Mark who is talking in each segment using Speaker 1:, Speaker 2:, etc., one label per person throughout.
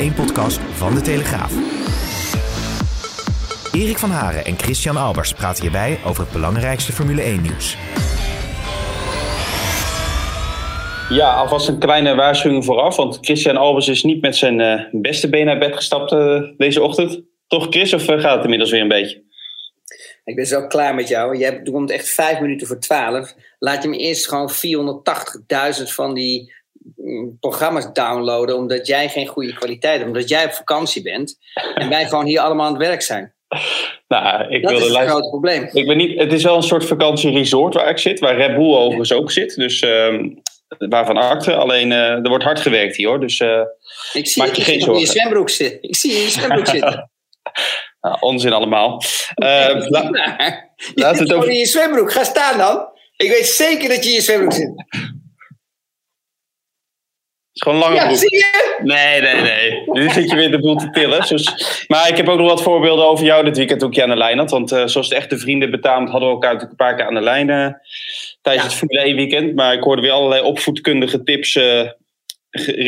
Speaker 1: Formule 1-podcast van De Telegraaf. Erik van Haren en Christian Albers praten hierbij over het belangrijkste Formule 1-nieuws.
Speaker 2: Ja, alvast een kleine waarschuwing vooraf, want Christian Albers is niet met zijn uh, beste been naar bed gestapt uh, deze ochtend. Toch Chris, of uh, gaat het inmiddels weer een beetje?
Speaker 3: Ik ben zo klaar met jou. Jij komt echt vijf minuten voor twaalf. Laat je me eerst gewoon 480.000 van die programma's downloaden, omdat jij geen goede kwaliteit hebt, omdat jij op vakantie bent en wij gewoon hier allemaal aan het werk zijn.
Speaker 2: Nou, ik
Speaker 3: dat
Speaker 2: wil
Speaker 3: is probleem.
Speaker 2: Ik ben niet, het is wel een soort vakantieresort waar ik zit, waar Red Bull overigens ook zit. Dus uh, waarvan acte. Alleen uh, er wordt hard gewerkt hier hoor. Dus uh,
Speaker 3: ik zie,
Speaker 2: maak je
Speaker 3: ik
Speaker 2: geen zorgen.
Speaker 3: in je zwembroek zitten. Ik zie je in zwembroek zitten.
Speaker 2: nou, onzin allemaal. Uh,
Speaker 3: la, je
Speaker 2: het
Speaker 3: zit
Speaker 2: over-
Speaker 3: in je zwembroek. Ga staan dan. Ik weet zeker dat je in je zwembroek zit.
Speaker 2: Is gewoon lange
Speaker 3: Ja,
Speaker 2: broek.
Speaker 3: zie je?
Speaker 2: Nee, nee, nee. Nu zit je weer de boel te tillen. Dus, maar ik heb ook nog wat voorbeelden over jou dit weekend toen ik je aan de lijn had. Want uh, zoals de echte vrienden betaamt hadden we elkaar natuurlijk een paar keer aan de lijn uh, tijdens
Speaker 3: Ja.
Speaker 2: het Formule 1 weekend. Maar ik hoorde weer allerlei opvoedkundige tips uh,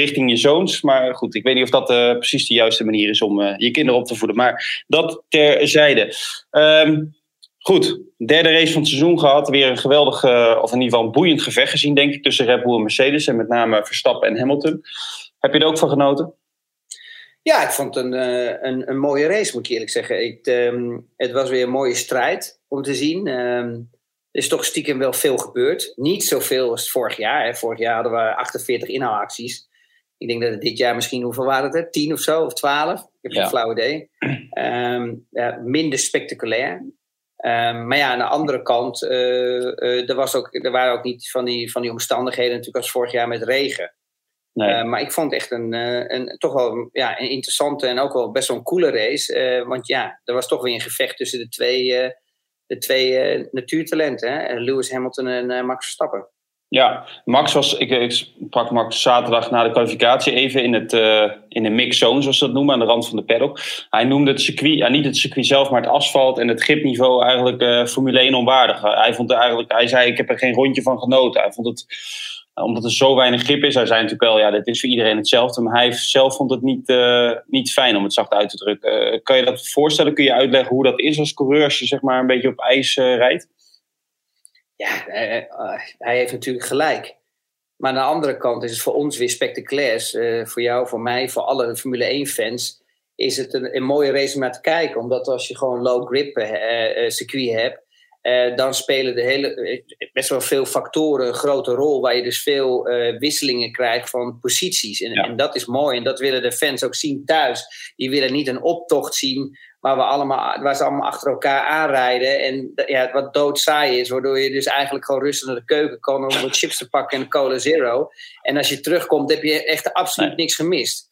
Speaker 2: richting je zoons. Maar goed, ik weet niet of dat uh, precies de juiste manier is om je kinderen op te voeden. Maar dat terzijde. Um, Goed, derde race van het seizoen gehad. Weer een geweldig, of in ieder geval een boeiend gevecht gezien, denk ik, tussen Red Bull en Mercedes. En met name Verstappen en Hamilton. Heb je er ook van genoten?
Speaker 3: Ja, ik vond het een, uh, een, een mooie race, moet ik eerlijk zeggen. Ik, um, het was weer een mooie strijd om te zien. Um, er is toch stiekem wel veel gebeurd. Niet zoveel als vorig jaar. Hè. Vorig jaar hadden we 48 inhaalacties. Ik denk dat het dit jaar misschien, hoeveel waren het? Hè? 10 of zo, of 12? Ik heb geen
Speaker 2: Ja.
Speaker 3: flauw idee. Um, ja, minder spectaculair. Um, maar ja, aan de andere kant, uh, uh, er, was ook, er waren ook niet van die, van die omstandigheden natuurlijk als vorig jaar met regen.
Speaker 2: Nee.
Speaker 3: Uh, maar ik vond het echt een, uh, een, toch wel ja, een interessante en ook wel best wel een coole race. Want ja, er was toch weer een gevecht tussen de twee, de twee natuurtalenten. Hè? Lewis Hamilton en Max Verstappen.
Speaker 2: Ja, Max was, ik, ik sprak Max zaterdag na de kwalificatie even in, het, uh, in de mix zone, zoals ze dat noemen, aan de rand van de paddock. Hij noemde het circuit, ja, niet het circuit zelf, maar het asfalt en het gripniveau eigenlijk uh, Formule 1 onwaardig. Hij, vond eigenlijk, hij zei, ik heb er geen rondje van genoten. Hij vond het, omdat er zo weinig grip is, hij zei natuurlijk wel, ja, dit is voor iedereen hetzelfde. Maar hij zelf vond het niet, niet fijn om het zacht uit te drukken. Kan je dat voorstellen? Kun je uitleggen hoe dat is als coureur als je zeg maar een beetje op ijs rijdt?
Speaker 3: Ja, hij, hij, heeft natuurlijk gelijk. Maar aan de andere kant is het voor ons weer spectaculair. Uh, voor jou, voor mij, voor alle Formule 1-fans is het een, een, mooie race om naar te kijken. Omdat als je gewoon low grip uh, circuit hebt, uh, dan spelen de hele, best wel veel factoren een grote rol. Waar je dus veel wisselingen krijgt van posities. En,
Speaker 2: Ja.
Speaker 3: en, dat is mooi. En dat willen de fans ook zien thuis. Die willen niet een optocht zien waar, we allemaal, waar ze allemaal achter elkaar aanrijden. En ja, wat doodsaai is, waardoor je dus eigenlijk gewoon rustig naar de keuken kan om wat chips te pakken en een cola zero. En als je terugkomt, heb je echt absoluut
Speaker 2: Nee.
Speaker 3: niks gemist.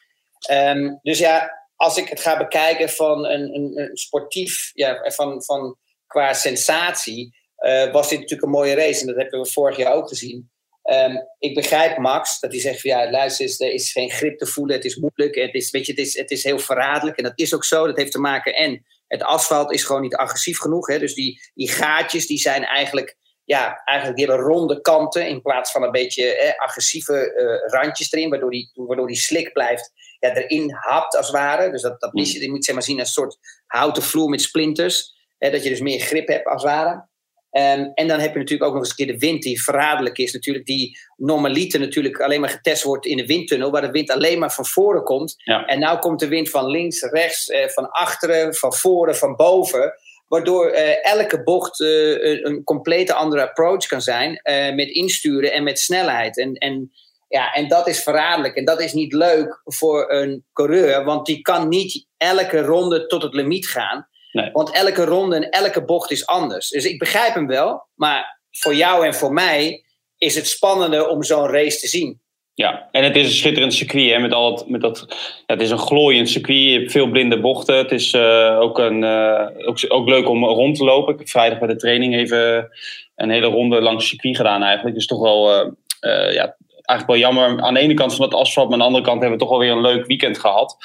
Speaker 3: Um, dus ja, als ik het ga bekijken van een, een, een sportief, ja, van, van, qua sensatie, uh, was dit natuurlijk een mooie race. En dat hebben we vorig jaar ook gezien. Um, ik begrijp Max, dat hij zegt van ja, luister er is geen grip te voelen, het is moeilijk, het is, weet je, het, is, het is heel verraderlijk en dat is ook zo. Dat heeft te maken en het asfalt is gewoon niet agressief genoeg. Hè? Dus die, die gaatjes die zijn eigenlijk, ja, eigenlijk die hebben ronde kanten in plaats van een beetje eh, agressieve uh, randjes erin, waardoor die, waardoor die slik blijft ja, erin hapt als het ware. Dus dat, dat is, je moet zeg maar zien als een soort houten vloer met splinters. Hè, dat je dus meer grip hebt als het ware. Um, en dan heb je natuurlijk ook nog eens een keer de wind die verraderlijk is. Natuurlijk die normaliter natuurlijk alleen maar getest wordt in de windtunnel. Waar de wind alleen maar van voren komt.
Speaker 2: Ja.
Speaker 3: En nu komt de wind van links, rechts, eh, van achteren, van voren, van boven. Waardoor eh, elke bocht eh, een, complete andere approach kan zijn. met insturen en met snelheid. En, en, ja, en dat is verraderlijk. En dat is niet leuk voor een coureur. Want die kan niet elke ronde tot het limiet gaan.
Speaker 2: Nee.
Speaker 3: Want elke ronde en elke bocht is anders. Dus ik begrijp hem wel. Maar voor jou en voor mij is het spannender om zo'n race te zien.
Speaker 2: Ja, en het is een schitterend circuit. Hè, met al het, met dat, ja, het is een glooiend circuit. Je hebt veel blinde bochten. Het is uh, ook, een, uh, ook, ook leuk om rond te lopen. Ik heb vrijdag bij de training even een hele ronde langs het circuit gedaan eigenlijk. Dus toch wel, uh, ja, eigenlijk wel jammer aan de ene kant van het asfalt. Maar aan de andere kant hebben we toch wel weer een leuk weekend gehad.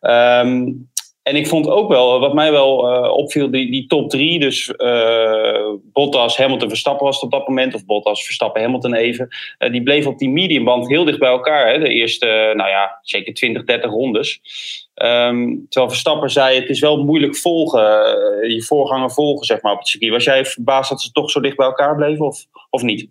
Speaker 2: Um, En ik vond ook wel, wat mij wel uh, opviel, die, die top drie. Dus uh, Bottas, Hamilton, Verstappen was het op dat moment. Of Bottas, Verstappen, Hamilton even. Uh, die bleven op die mediumband heel dicht bij elkaar. Hè, de eerste, nou ja, zeker 20, 30 rondes. Um, terwijl Verstappen zei, het is wel moeilijk volgen. je voorganger volgen, zeg maar, op het circuit. Was jij verbaasd dat ze toch zo dicht bij elkaar bleven of, of niet?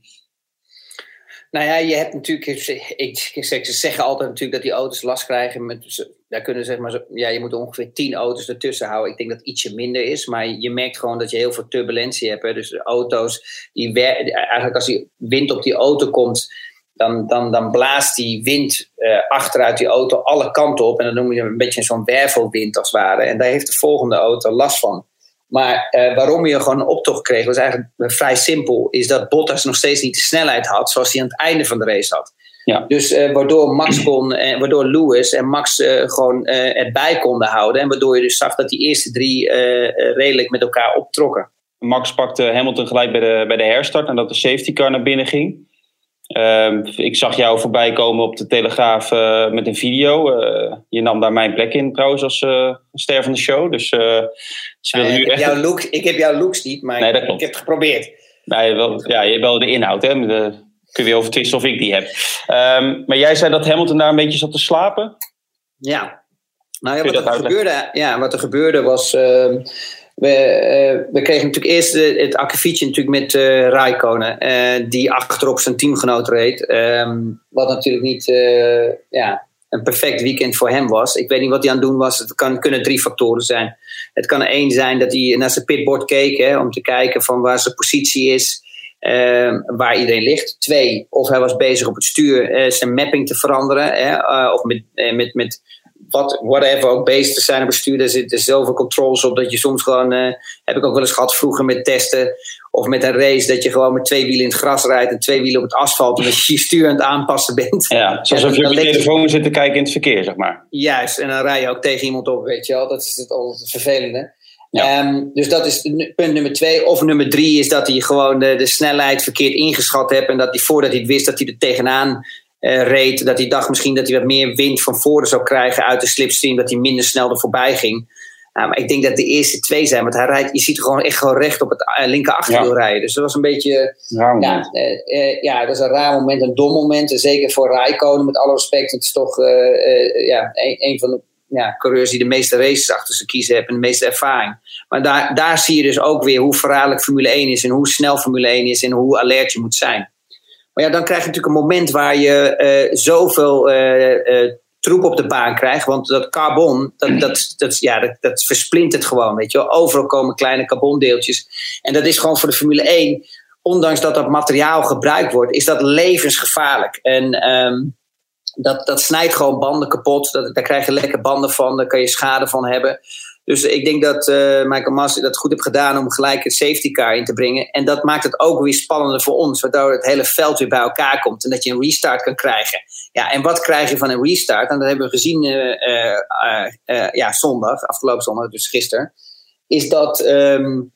Speaker 3: Nou ja, je hebt natuurlijk, ik, ik, ze zeggen altijd natuurlijk dat die auto's last krijgen. Met, daar kunnen zeg maar, ja, je moet ongeveer tien auto's ertussen houden. Ik denk dat ietsje minder is, maar je merkt gewoon dat je heel veel turbulentie hebt. Hè. Dus de auto's, die eigenlijk als die wind op die auto komt, dan, dan, dan blaast die wind uh, achteruit die auto alle kanten op. En dan noem je een beetje zo'n wervelwind als het ware. En daar heeft de volgende auto last van. Maar uh, waarom je gewoon een optocht kreeg, was eigenlijk vrij simpel. Is dat Bottas nog steeds niet de snelheid had zoals hij aan het einde van de race had. Ja. Dus uh, waardoor Max kon, uh, waardoor Lewis en Max gewoon erbij konden houden. En waardoor je dus zag dat die eerste drie redelijk met elkaar optrokken.
Speaker 2: Max pakte Hamilton gelijk bij de, bij de herstart en dat de safety car naar binnen ging. Ehm, ik zag jou voorbij komen op de Telegraaf uh, met een video. Uh, je nam daar mijn plek in trouwens als uh, ster van de show. Dus,
Speaker 3: ze willen nu ik, heb jouw looks, ik heb jouw looks niet, maar nee, ik, ik, heb het geprobeerd.
Speaker 2: Nee, wel, ja, je hebt wel de inhoud. Hè? De, kun je weer over twisten of ik die heb. Um, maar jij zei dat Hamilton daar een beetje zat te slapen?
Speaker 3: Ja. Nou ja, wat er, gebeurde, ja, wat er gebeurde was... Ehm, we, uh, we, kregen natuurlijk eerst het akkefietje natuurlijk met uh, Raikkonen, die achterop zijn teamgenoot reed. Um, wat natuurlijk niet ja, een perfect weekend voor hem was. Ik weet niet wat hij aan het doen was. Het kan, kunnen drie factoren zijn. Het kan één zijn dat hij naar zijn pitboard keek hè, om te kijken van waar zijn positie is. Uh, waar iedereen ligt. Twee, of hij was bezig op het stuur uh, zijn mapping te veranderen. Hè, of met, met, met wat, whatever ook bezig te zijn op bestuur. Daar zitten zoveel controls op dat je soms gewoon, uh, heb ik ook wel eens gehad vroeger met testen of met een race, dat je gewoon met twee wielen in het gras rijdt en twee wielen op het asfalt, en dat je je stuur aan het aanpassen bent.
Speaker 2: Ja, zoals als je op je telefoon zit te kijken in het verkeer, zeg maar.
Speaker 3: Juist, en dan rij je ook tegen iemand op, weet je wel. Dat is het, altijd het vervelende. Ja. Um, dus dat is punt nummer twee. Of nummer drie is dat hij gewoon de, de snelheid verkeerd ingeschat hebt. En dat hij voordat hij het wist dat hij er tegenaan uh, reed. Dat hij dacht misschien dat hij wat meer wind van voren zou krijgen uit de slipstream. Dat hij minder snel er voorbij ging. Uh, maar ik denk dat de eerste twee zijn. Want hij rijdt, je ziet er gewoon echt gewoon recht op het uh, linker achterwiel rijden. Dus dat was een beetje. Ja, uh, ja, dat is een raar moment, een dom moment. zeker voor Rijkonen, met alle respect. Het is toch ja, een, een, van de ja, coureurs die de meeste races achter ze kiezen hebben en de meeste ervaring. Maar daar, daar zie je dus ook weer hoe verraderlijk Formule 1 is en hoe snel Formule 1 is en hoe alert je moet zijn. Maar ja, dan krijg je natuurlijk een moment waar je uh, zoveel uh, uh, troep op de baan krijgt. Want dat carbon, dat, dat, dat, ja, dat, dat versplintert gewoon. Weet je wel. Overal komen kleine carbondeeltjes. En dat is gewoon voor de Formule 1, ondanks dat dat materiaal gebruikt wordt, is dat levensgevaarlijk. En um, dat, dat snijdt gewoon banden kapot. Dat, daar krijg je lekker banden van, daar kan je schade van hebben. Dus ik denk dat uh, Michael Masi dat goed heeft gedaan om gelijk het safety car in te brengen. En dat maakt het ook weer spannender voor ons, waardoor het hele veld weer bij elkaar komt en dat je een restart kan krijgen. Ja, en wat krijg je van een restart? En dat hebben we gezien uh, uh, ja, zondag, afgelopen zondag, dus gisteren. Is dat, um,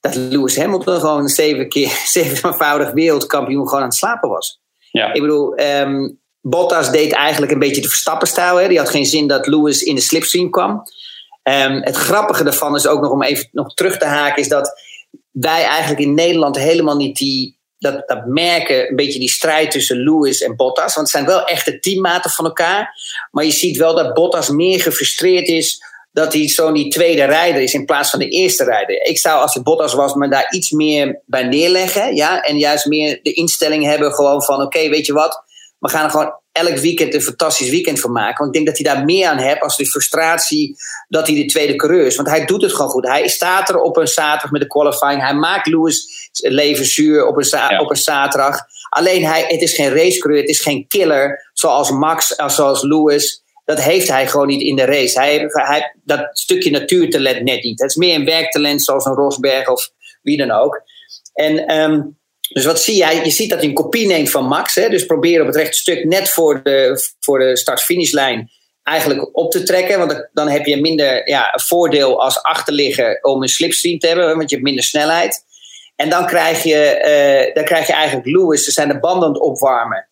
Speaker 3: dat Lewis Hamilton gewoon een zeven keer, zevenvoudig wereldkampioen gewoon aan het slapen was. Ja. Ik bedoel, um, Bottas deed eigenlijk een beetje de Verstappen-stijl. Die had geen zin dat Lewis in de slipstream kwam. Um, het grappige daarvan is ook nog om even nog terug te haken, is dat wij eigenlijk in Nederland helemaal niet die, dat, dat merken, een beetje die strijd tussen Lewis en Bottas. Want het zijn wel echte teammaten van elkaar. Maar je ziet wel dat Bottas meer gefrustreerd is dat hij zo'n die tweede rijder is in plaats van de eerste rijder. Ik zou als ik Bottas was me daar iets meer bij neerleggen. Ja? En juist meer de instelling hebben gewoon van oké, weet je wat, we gaan er gewoon elk weekend een fantastisch weekend van maken. Want ik denk dat hij daar meer aan hebt als de frustratie dat hij de tweede coureur is. Want hij doet het gewoon goed. Hij staat er op een zaterdag met de qualifying. Hij maakt Lewis leven zuur op een, op een zaterdag. Alleen hij, het is geen racecoureur, het is geen killer zoals Max, eh, zoals Lewis. Dat heeft hij gewoon niet in de race. Hij, hij, dat stukje natuurtalent net niet. Het is meer een werktalent zoals een Rosberg of wie dan ook. En um, dus wat zie jij? Je ziet dat hij een kopie neemt van Max. Hè? Dus probeer op het rechte stuk net voor de, voor de start-finishlijn eigenlijk op te trekken. Want dan heb je minder ja, voordeel als achterligger om een slipstream te hebben. Want je hebt minder snelheid. En dan krijg je, uh, dan krijg je eigenlijk Lewis. Ze zijn de banden aan het opwarmen.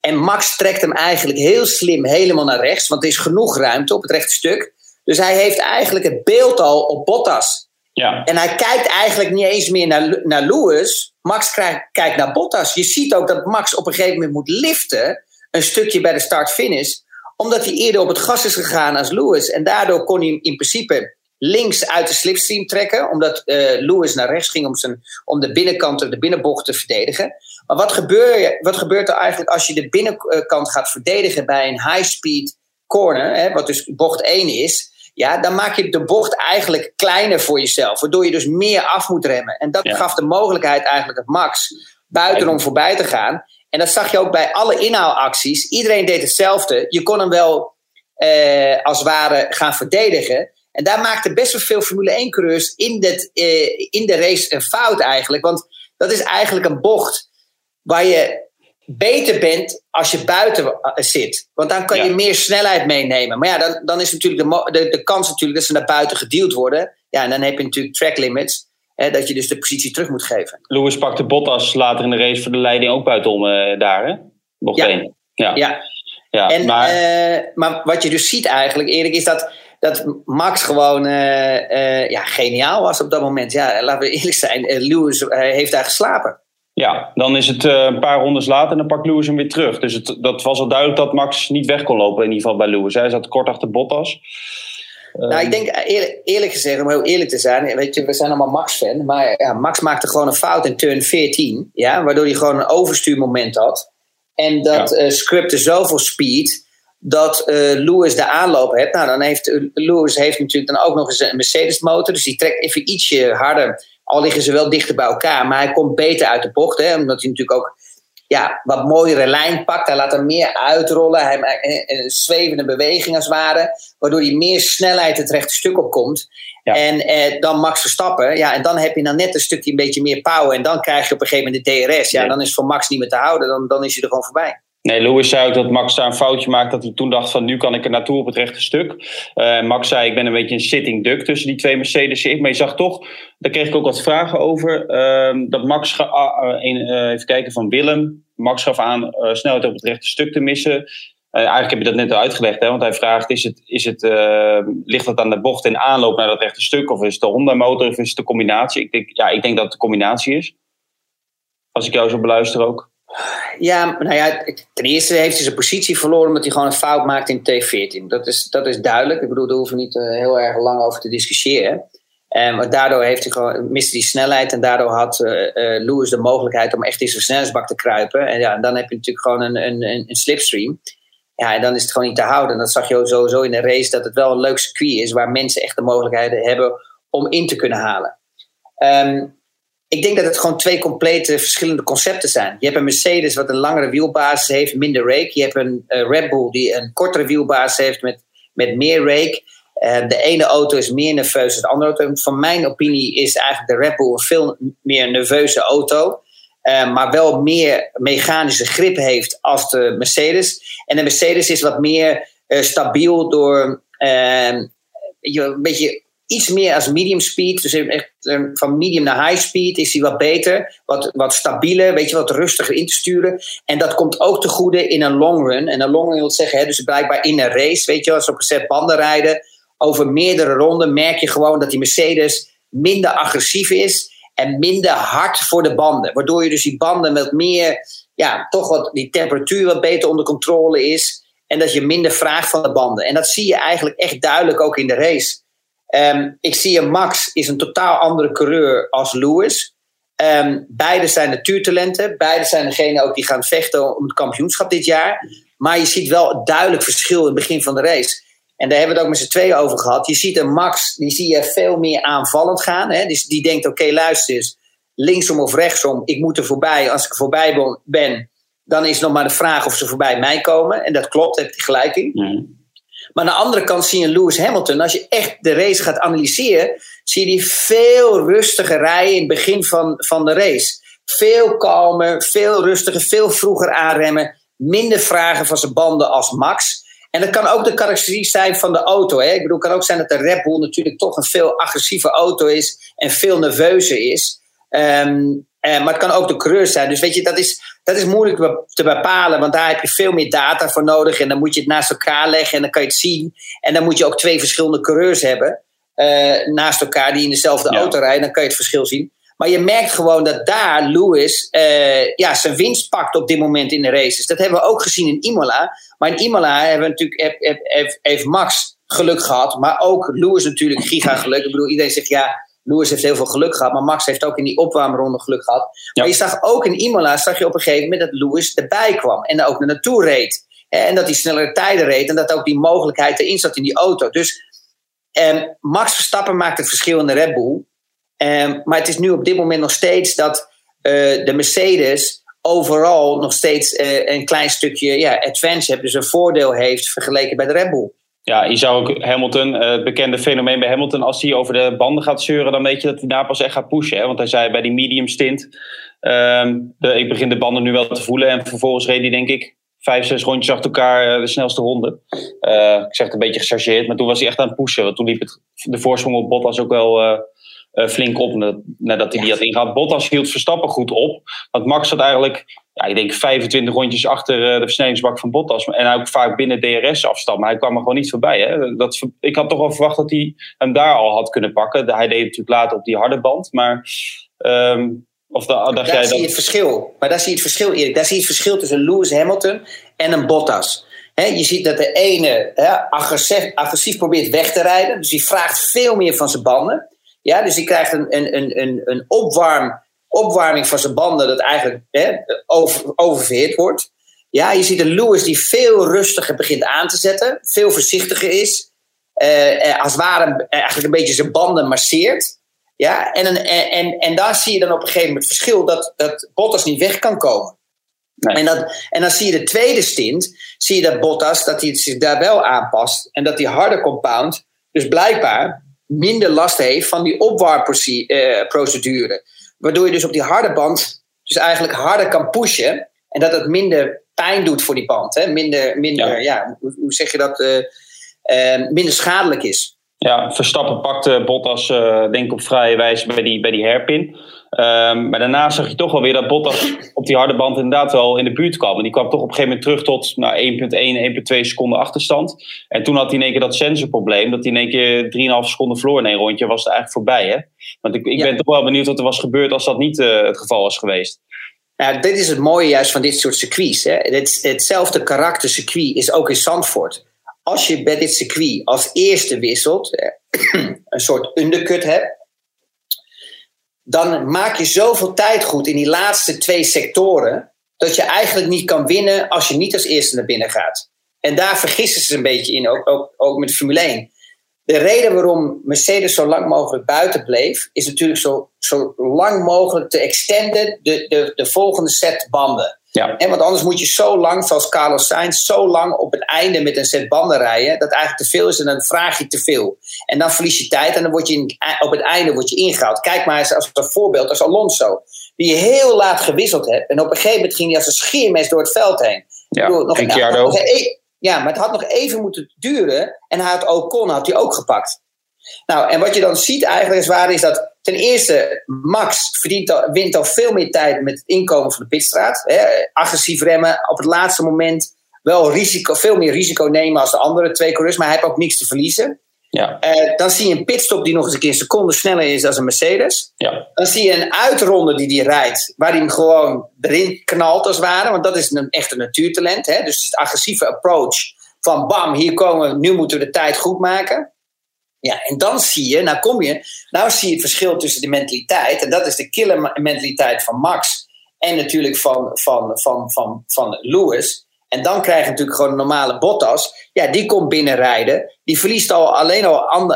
Speaker 3: En Max trekt hem eigenlijk heel slim helemaal naar rechts. Want er is genoeg ruimte op het rechte stuk. Dus hij heeft eigenlijk het beeld al op Bottas.
Speaker 2: Ja.
Speaker 3: En hij kijkt eigenlijk niet eens meer naar, naar Lewis. Max kijkt, naar Bottas. Je ziet ook dat Max op een gegeven moment moet liften. Een stukje bij de start-finish. Omdat hij eerder op het gas is gegaan als Lewis. En daardoor kon hij in principe links uit de slipstream trekken. Omdat uh, Lewis naar rechts ging om, zijn, om de binnenkant of de binnenbocht te verdedigen. Maar wat, gebeur, wat gebeurt er eigenlijk als je de binnenkant gaat verdedigen bij een high-speed corner? Hè, wat dus bocht 1 is ja, dan maak je de bocht eigenlijk kleiner voor jezelf. Waardoor je dus meer af moet remmen. En dat gaf de mogelijkheid eigenlijk het Max buitenom voorbij te gaan. En dat zag je ook bij alle inhaalacties. Iedereen deed hetzelfde. Je kon hem wel eh, als het ware gaan verdedigen. En daar maakten best wel veel Formule 1-coureurs in, eh, in de race een fout eigenlijk. Want dat is eigenlijk een bocht waar je beter bent als je buiten eh, zit. Want dan kan je meer snelheid meenemen. Maar ja, dan, dan is natuurlijk de, de, de kans natuurlijk dat ze naar buiten gedeeld worden. Ja, en dan heb je natuurlijk track limits. Hè, dat je dus de positie terug moet geven.
Speaker 2: Lewis pakte Bottas later in de race voor de leiding ook buitenom uh, daar, hè? Bocht
Speaker 3: ja.
Speaker 2: één. Ja.
Speaker 3: ja.
Speaker 2: ja.
Speaker 3: En,
Speaker 2: maar...
Speaker 3: Uh, maar wat je dus ziet eigenlijk, Erik, is dat, dat Max gewoon uh, ja, geniaal was op dat moment. Ja, laten we eerlijk zijn, Lewis heeft daar geslapen.
Speaker 2: Ja, dan is het uh, een paar rondes later en dan pakt Lewis hem weer terug. Dus het, dat was al duidelijk dat Max niet weg kon lopen, in ieder geval bij Lewis. Hij zat kort achter Bottas.
Speaker 3: Uh, nou, ik denk eerlijk, eerlijk, gezegd, om heel eerlijk te zijn, weet je, we zijn allemaal Max-fan, maar ja, Max maakte gewoon een fout in turn 14, ja, waardoor hij gewoon een overstuurmoment had. En dat ja. uh, scripte zoveel speed dat Lewis de aanloop heeft. Nou, dan heeft Lewis heeft natuurlijk dan ook nog eens een Mercedes-motor, dus die trekt even ietsje harder al liggen ze wel dichter bij elkaar, maar hij komt beter uit de bocht. Hè, omdat hij natuurlijk ook ja, wat mooiere lijn pakt. Hij laat hem meer uitrollen. Hij maakt een zwevende beweging als het ware. Waardoor hij meer snelheid het rechte stuk op komt. Ja. En eh, dan Max Verstappen. Ja, en dan heb je dan net een stukje een beetje meer power. En dan krijg je op een gegeven moment de DRS. Ja, dan is het voor Max niet meer te houden. Dan, dan is hij er gewoon voorbij.
Speaker 2: Nee, Lewis zei ook dat Max daar een foutje maakt. Dat hij toen dacht van nu kan ik er naartoe op het rechte stuk. Uh, Max zei ik ben een beetje een sitting duck tussen die twee Mercedes. Maar je zag toch, daar kreeg ik ook wat vragen over. Uh, dat Max, uh, even kijken van Willem. Max gaf aan snelheid op het rechte stuk te missen. eigenlijk heb je dat net al uitgelegd. Hè, want hij vraagt is het, is het, ligt het aan de bocht in aanloop naar dat rechte stuk? Of is het de Honda motor of is het de combinatie? Ik denk, ja, ik denk dat het de combinatie is. Als ik jou zo beluister ook.
Speaker 3: Ja, nou ja, ten eerste heeft hij zijn positie verloren omdat hij gewoon een fout maakt in T14. Dat is, dat is duidelijk. Ik bedoel, daar hoeven we niet uh, heel erg lang over te discussiëren. Um, maar daardoor heeft hij gewoon, miste hij snelheid en daardoor had uh, uh, Lewis de mogelijkheid om echt in zijn snelheidsbak te kruipen. En ja, dan heb je natuurlijk gewoon een, een, een slipstream. Ja, en dan is het gewoon niet te houden. Dat zag je sowieso in de race dat het wel een leuk circuit is waar mensen echt de mogelijkheden hebben om in te kunnen halen. Um, ik denk dat het gewoon twee complete verschillende concepten zijn. Je hebt een Mercedes wat een langere wielbasis heeft, minder rake. Je hebt een uh, Red Bull die een kortere wielbasis heeft met, met meer rake. Uh, de ene auto is meer nerveus dan de andere auto. Van mijn opinie is eigenlijk de Red Bull een veel meer nerveuze auto. Uh, maar wel meer mechanische grip heeft als de Mercedes. En de Mercedes is wat meer stabiel door een beetje iets meer als medium speed. Dus echt van medium naar high speed is hij wat beter. Wat, wat stabieler, weet je, wat rustiger in te sturen. En dat komt ook te goede in een long run. En een long run wil zeggen, hè, dus blijkbaar in een race, weet je, als ze op een set banden rijden. Over meerdere ronden merk je gewoon dat die Mercedes minder agressief is. En minder hard voor de banden. Waardoor je dus die banden met meer, ja, toch wat die temperatuur wat beter onder controle is. En dat je minder vraagt van de banden. En dat zie je eigenlijk echt duidelijk ook in de race. Um, ik zie een Max is een totaal andere coureur als Lewis. Um, beide zijn natuurtalenten. Beide zijn degene ook die gaan vechten om het kampioenschap dit jaar. Maar je ziet wel duidelijk verschil in het begin van de race. En daar hebben we het ook met z'n tweeën over gehad. Je ziet een Max, die zie je veel meer aanvallend gaan. Hè? Dus die denkt, oké, luister eens. Linksom of rechtsom, ik moet er voorbij. Als ik er voorbij ben, dan is nog maar de vraag of ze voorbij mij komen. En dat klopt, heb je gelijk in. Maar aan de andere kant zie je Lewis Hamilton. Als je echt de race gaat analyseren, zie je die veel rustiger rijden in het begin van, van de race. Veel kalmer, veel rustiger, veel vroeger aanremmen. Minder vragen van zijn banden als Max. En dat kan ook de karakteristiek zijn van de auto. Hè? Ik bedoel, het kan ook zijn dat de Red Bull natuurlijk toch een veel agressieve auto is en veel nerveuzer is. Um, maar het kan ook de coureur zijn. Dus weet je, dat is, dat is moeilijk te bepalen, want daar heb je veel meer data voor nodig. En dan moet je het naast elkaar leggen en dan kan je het zien. En dan moet je ook twee verschillende coureurs hebben uh, naast elkaar die in dezelfde auto rijden. Dan kan je het verschil zien. Maar je merkt gewoon dat daar Lewis uh, ja, zijn winst pakt op dit moment in de races. Dat hebben we ook gezien in Imola. Maar in Imola hebben we natuurlijk, heeft, heeft Max geluk gehad. Maar ook Lewis natuurlijk giga geluk. Ik bedoel, iedereen zegt ja, Lewis heeft heel veel geluk gehad. Maar Max heeft ook in die opwarmronde geluk gehad. Maar je zag ook in Imola, zag je op een gegeven moment dat Lewis erbij kwam. En daar ook naar naartoe reed. En dat hij snellere tijden reed. En dat ook die mogelijkheid erin zat in die auto. Dus um, Max Verstappen maakt het verschil in de Red Bull. Um, maar het is nu op dit moment nog steeds dat uh, de Mercedes overal nog steeds uh, een klein stukje ja, advantage heeft. Dus een voordeel heeft vergeleken bij de Red Bull.
Speaker 2: Ja, je zou ook Hamilton, eh, het bekende fenomeen bij Hamilton, als hij over de banden gaat zeuren, dan weet je dat hij daar pas echt gaat pushen. Hè? Want hij zei bij die medium stint, um, de, ik begin de banden nu wel te voelen. En vervolgens reed hij denk ik vijf, zes rondjes achter elkaar de snelste ronde. Uh, ik zeg het een beetje gechargeerd, maar toen was hij echt aan het pushen. Want toen liep het, de voorsprong op Bottas ook wel uh, uh, flink op nadat hij die had ingehaald. Bottas hield Verstappen goed op. Want Max zat eigenlijk, ja, ik denk 25 rondjes achter uh, de versnellingsbak van Bottas. En ook vaak binnen DRS-afstand. Maar hij kwam er gewoon niet voorbij. Hè? Dat, ik had toch wel verwacht dat hij hem daar al had kunnen pakken. Hij deed het natuurlijk later op die harde band. Maar... Um,
Speaker 3: of da, daar zie je het verschil. Maar daar zie je het verschil, Erik. Daar zie je het verschil tussen Lewis Hamilton en een Bottas. je ziet dat de ene agressief, agressief, probeert weg te rijden. Dus die vraagt veel meer van zijn banden. Ja, dus die krijgt een, een, een, een opwarm, opwarming van zijn banden dat eigenlijk hè, over, oververhit wordt. Ja, je ziet een Lewis die veel rustiger begint aan te zetten. Veel voorzichtiger is. Uh, als het ware eigenlijk een beetje zijn banden masseert. Ja, en, en, en, en daar zie je dan op een gegeven moment het verschil dat, dat Bottas niet weg kan komen. Nee. En, dat, en dan zie je de tweede stint, zie je dat Bottas dat hij zich daar wel aanpast. En dat die harde compound dus blijkbaar minder last heeft van die opwarmprocedure. Waardoor je dus op die harde band dus eigenlijk harder kan pushen. En dat het minder pijn doet voor die band. Hè? Minder, minder ja. hoe, hoe, zeg je dat? Uh, uh, minder schadelijk is.
Speaker 2: Ja, Verstappen pakte Bottas uh, denk ik op vrije wijze bij die, bij die hairpin. Um, maar daarna zag je toch wel weer dat Bottas op die harde band inderdaad wel in de buurt kwam. En die kwam toch op een gegeven moment terug tot nou, 1,1, 1,2 seconden achterstand. En toen had hij in één keer dat sensorprobleem. Dat hij in één keer 3,5 seconden verloor in één rondje. Was het eigenlijk voorbij. Hè? Want ik, ik ben toch wel benieuwd wat er was gebeurd als dat niet uh, het geval was geweest.
Speaker 3: Ja, dit is het mooie juist van dit soort circuits. Hè. Het, hetzelfde karakter circuit is ook in Zandvoort als je bij dit circuit als eerste wisselt, een soort undercut hebt, dan maak je zoveel tijd goed in die laatste twee sectoren, dat je eigenlijk niet kan winnen als je niet als eerste naar binnen gaat. En daar vergissen ze een beetje in, ook, ook, ook met Formule 1. De reden waarom Mercedes zo lang mogelijk buiten bleef, is natuurlijk zo, zo lang mogelijk te extenden de, de, de volgende set banden. Ja. En want anders moet je zo lang, zoals Carlos Sainz, zo lang op het einde met een set banden rijden, dat eigenlijk te veel is en dan vraag je te veel. En dan verlies je tijd en dan word je in, op het einde word je ingehaald. Kijk maar eens als een voorbeeld als Alonso, die je heel laat gewisseld hebt en op een gegeven moment ging hij als een scheermes door het veld heen.
Speaker 2: Ja, bedoel, nog, nog,
Speaker 3: e- ja, maar het had nog even moeten duren en hij had Ocon had hij ook gepakt. Nou, en wat je dan ziet eigenlijk is waar is dat ten eerste Max verdient al, wint al veel meer tijd met het inkomen van de pitstraat. Hè, agressief remmen, op het laatste moment wel risico, veel meer risico nemen als de andere twee coureurs, maar hij heeft ook niks te verliezen. Ja. Uh, dan zie je een pitstop die nog eens een keer een seconde sneller is dan een Mercedes. Ja. Dan zie je een uitronde die hij rijdt, waar hij hem gewoon erin knalt als het ware. Want dat is een echte natuurtalent. Hè? Dus het agressieve approach van bam, hier komen we, nu moeten we de tijd goed maken. Ja, en dan zie je, nou kom je, nou zie je het verschil tussen de mentaliteit, en dat is de killer mentaliteit van Max en natuurlijk van, van, van, van, van Lewis. En dan krijg je natuurlijk gewoon een normale Bottas. Ja, die komt binnenrijden. Die verliest al alleen al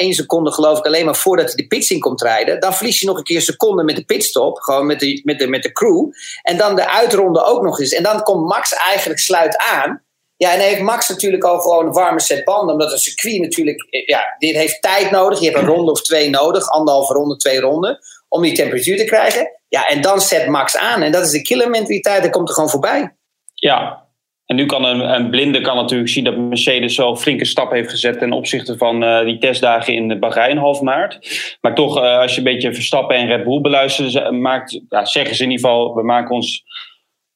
Speaker 3: 1,1 seconde, geloof ik, alleen maar voordat hij de pits in komt rijden. Dan verliest hij nog een keer seconde met de pitstop. Gewoon met de, met de, met de crew. En dan de uitronde ook nog eens. En dan komt Max eigenlijk sluit aan. Ja, en dan heeft Max natuurlijk al gewoon een warme set banden. Omdat een circuit natuurlijk, ja, dit heeft tijd nodig. Je hebt een ronde of twee nodig. Anderhalve ronde, twee ronden. Om die temperatuur te krijgen. Ja, en dan zet Max aan. En dat is de killer mentaliteit. Dat komt er gewoon voorbij.
Speaker 2: Ja, En nu kan een, een, blinde kan natuurlijk zien dat Mercedes wel flinke stap heeft gezet ten opzichte van uh, die testdagen in Bahrein half maart. Maar toch, uh, als je een beetje Verstappen en Red Bull beluistert, maakt, ja, zeggen ze in ieder geval, we maken ons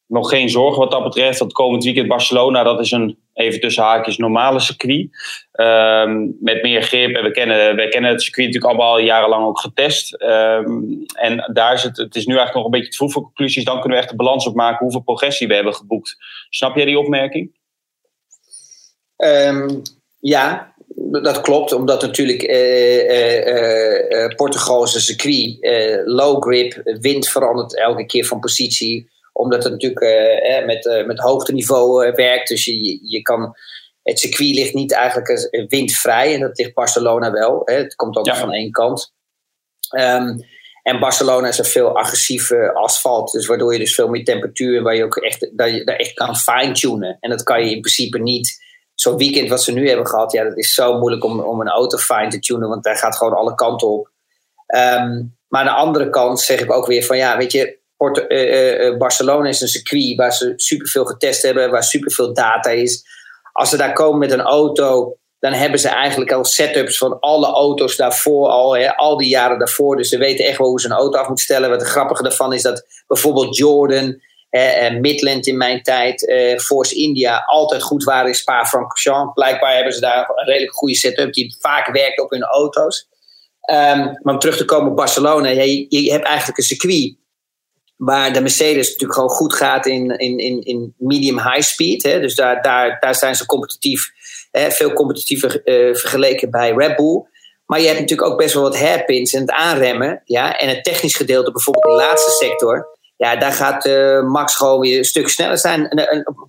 Speaker 2: nog geen zorgen wat dat betreft. Want komend weekend Barcelona, dat is een even tussen haakjes normale circuit. Um, met meer grip. En we kennen, kennen het circuit natuurlijk allemaal al jarenlang ook getest. Um, en daar is het, het is nu eigenlijk nog een beetje te vroeg voor conclusies. Dan kunnen we echt de balans opmaken hoeveel progressie we hebben geboekt. Snap jij die opmerking?
Speaker 3: Um, ja, dat klopt, omdat natuurlijk uh, uh, uh, Portugal is een circuit, low grip, wind verandert elke keer van positie omdat het natuurlijk eh, met, uh, met hoogteniveau uh, werkt. Dus je, je kan, het circuit ligt niet eigenlijk windvrij. En dat ligt Barcelona wel. Hè. Het komt altijd van één kant. Um, en Barcelona is een veel agressieve asfalt. Dus waardoor je dus veel meer temperatuur... waar je ook echt, dat je daar echt kan fine-tunen. En dat kan je in principe niet... Zo'n weekend wat ze nu hebben gehad... ja, dat is zo moeilijk om, om een auto fine te tunen... want daar gaat gewoon alle kanten op. Um, maar aan de andere kant zeg ik ook weer van... ja, weet je Port uh, uh, Barcelona is een circuit waar ze superveel getest hebben, waar superveel data is. Als ze daar komen met een auto, dan hebben ze eigenlijk al setups van alle auto's daarvoor al, hè, al die jaren daarvoor. Dus ze weten echt wel hoe ze een auto af moeten stellen. Wat het grappige daarvan is dat bijvoorbeeld Jordan en Midland in mijn tijd, uh, Force India, altijd goed waren in Spa-Francorchamps. Blijkbaar hebben ze daar een redelijk goede setup die vaak werkt op hun auto's. Um, maar om terug te komen op Barcelona, je hebt eigenlijk een circuit Waar de Mercedes natuurlijk gewoon goed gaat in, in, in, in medium high speed. Hè? Dus daar, daar, daar zijn ze competitief, hè? veel competitiever uh, vergeleken bij Red Bull. Maar je hebt natuurlijk ook best wel wat hairpins en het aanremmen. Ja? En het technisch gedeelte, bijvoorbeeld de laatste sector. Ja, daar gaat uh, Max gewoon weer een stuk sneller zijn,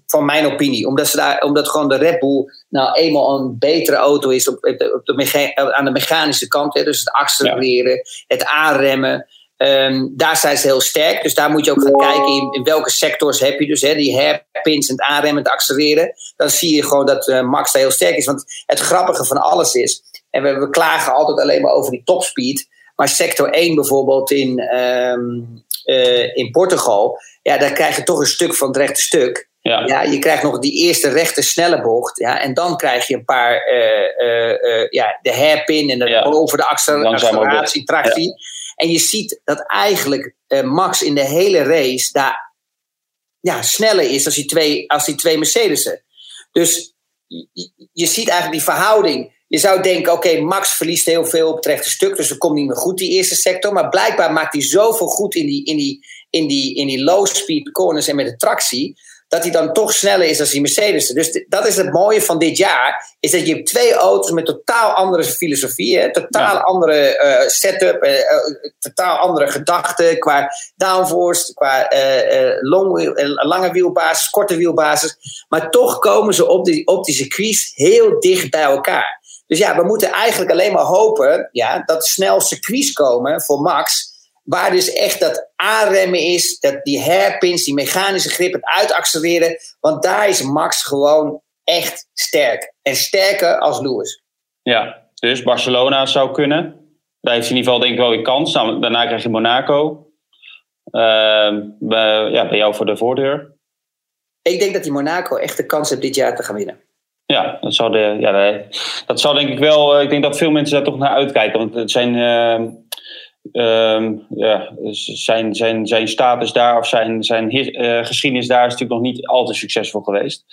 Speaker 3: van mijn opinie. Omdat, ze daar, omdat gewoon de Red Bull nou eenmaal een betere auto is op, op de, aan de mechanische kant. Hè? Dus het accelereren, ja. het aanremmen. Um, daar zijn ze heel sterk. Dus daar moet je ook gaan kijken in, in welke sectors heb je dus. Hè, die hairpins en het aanremmen, het accelereren. Dan zie je gewoon dat uh, Max daar heel sterk is. Want het grappige van alles is. En we, we klagen altijd alleen maar over die topspeed. Maar sector 1 bijvoorbeeld in, um, uh, in Portugal. Ja, daar krijg je toch een stuk van het rechte stuk. Ja. ja. je krijgt nog die eerste rechte snelle bocht. Ja, en dan krijg je een paar. Uh, ja, de hairpin en de, ja. over de acceleratie, tractie. Ja. En je ziet dat eigenlijk uh, Max in de hele race daar ja, sneller is als die twee, als die twee Mercedes'en. Dus je, je, ziet eigenlijk die verhouding. Je zou denken, oké, Max verliest heel veel op het rechte stuk, dus dat komt niet meer goed, die eerste sector. Maar blijkbaar maakt hij zoveel goed in die, in die, in die, in die low speed corners en met de tractie dat hij dan toch sneller is dan die Mercedes. Dus dat is het mooie van dit jaar, is dat je hebt twee auto's met totaal andere filosofieën, totaal andere uh, setup, uh, totaal andere gedachten qua downforce, qua uh, long, lange wielbasis, korte wielbasis. Maar toch komen ze op die, op die circuits heel dicht bij elkaar. Dus ja, we moeten eigenlijk alleen maar hopen ja, dat snel circuits komen voor Max Waar dus echt dat aanremmen is, dat die hairpins, die mechanische grip, het uitaccelereren. Want daar is Max gewoon echt sterk. En sterker als Lewis.
Speaker 2: Ja, dus Barcelona zou kunnen. Daar heeft hij in ieder geval denk ik wel weer kans. Nou, daarna krijg je Monaco. Uh, bij, ja, bij jou voor de voordeur.
Speaker 3: Ik denk dat die Monaco echt de kans heeft dit jaar te gaan winnen.
Speaker 2: Ja, dat zou, de, ja, dat zou denk ik wel. Ik denk dat veel mensen daar toch naar uitkijken. Want het zijn. Uh, Um, ja, zijn, zijn, zijn status daar of zijn, zijn uh, geschiedenis daar is natuurlijk nog niet al te succesvol geweest.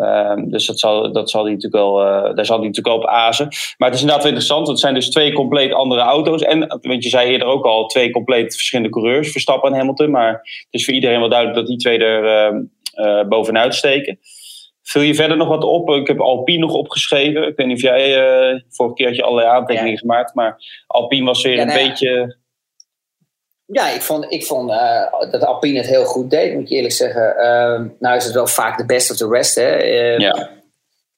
Speaker 2: Um, dus dat zal, dat zal die natuurlijk wel, uh, daar zal hij natuurlijk op azen. Maar het is inderdaad wel interessant. Het zijn dus twee compleet andere auto's. En, want je zei eerder ook al, twee compleet verschillende coureurs, Verstappen en Hamilton. Maar het is voor iedereen wel duidelijk dat die twee er uh, bovenuit steken. Vul je verder nog wat op? Ik heb Alpine nog opgeschreven. Ik weet niet of jij uh, vorige keer had je allerlei aantekeningen ja. gemaakt, maar Alpine was weer ja, nou een beetje.
Speaker 3: Ja, ik vond, ik vond uh, dat Alpine het heel goed deed, moet ik eerlijk zeggen. Uh, nou is het wel vaak de best of the rest. Hè. Ehm, ja.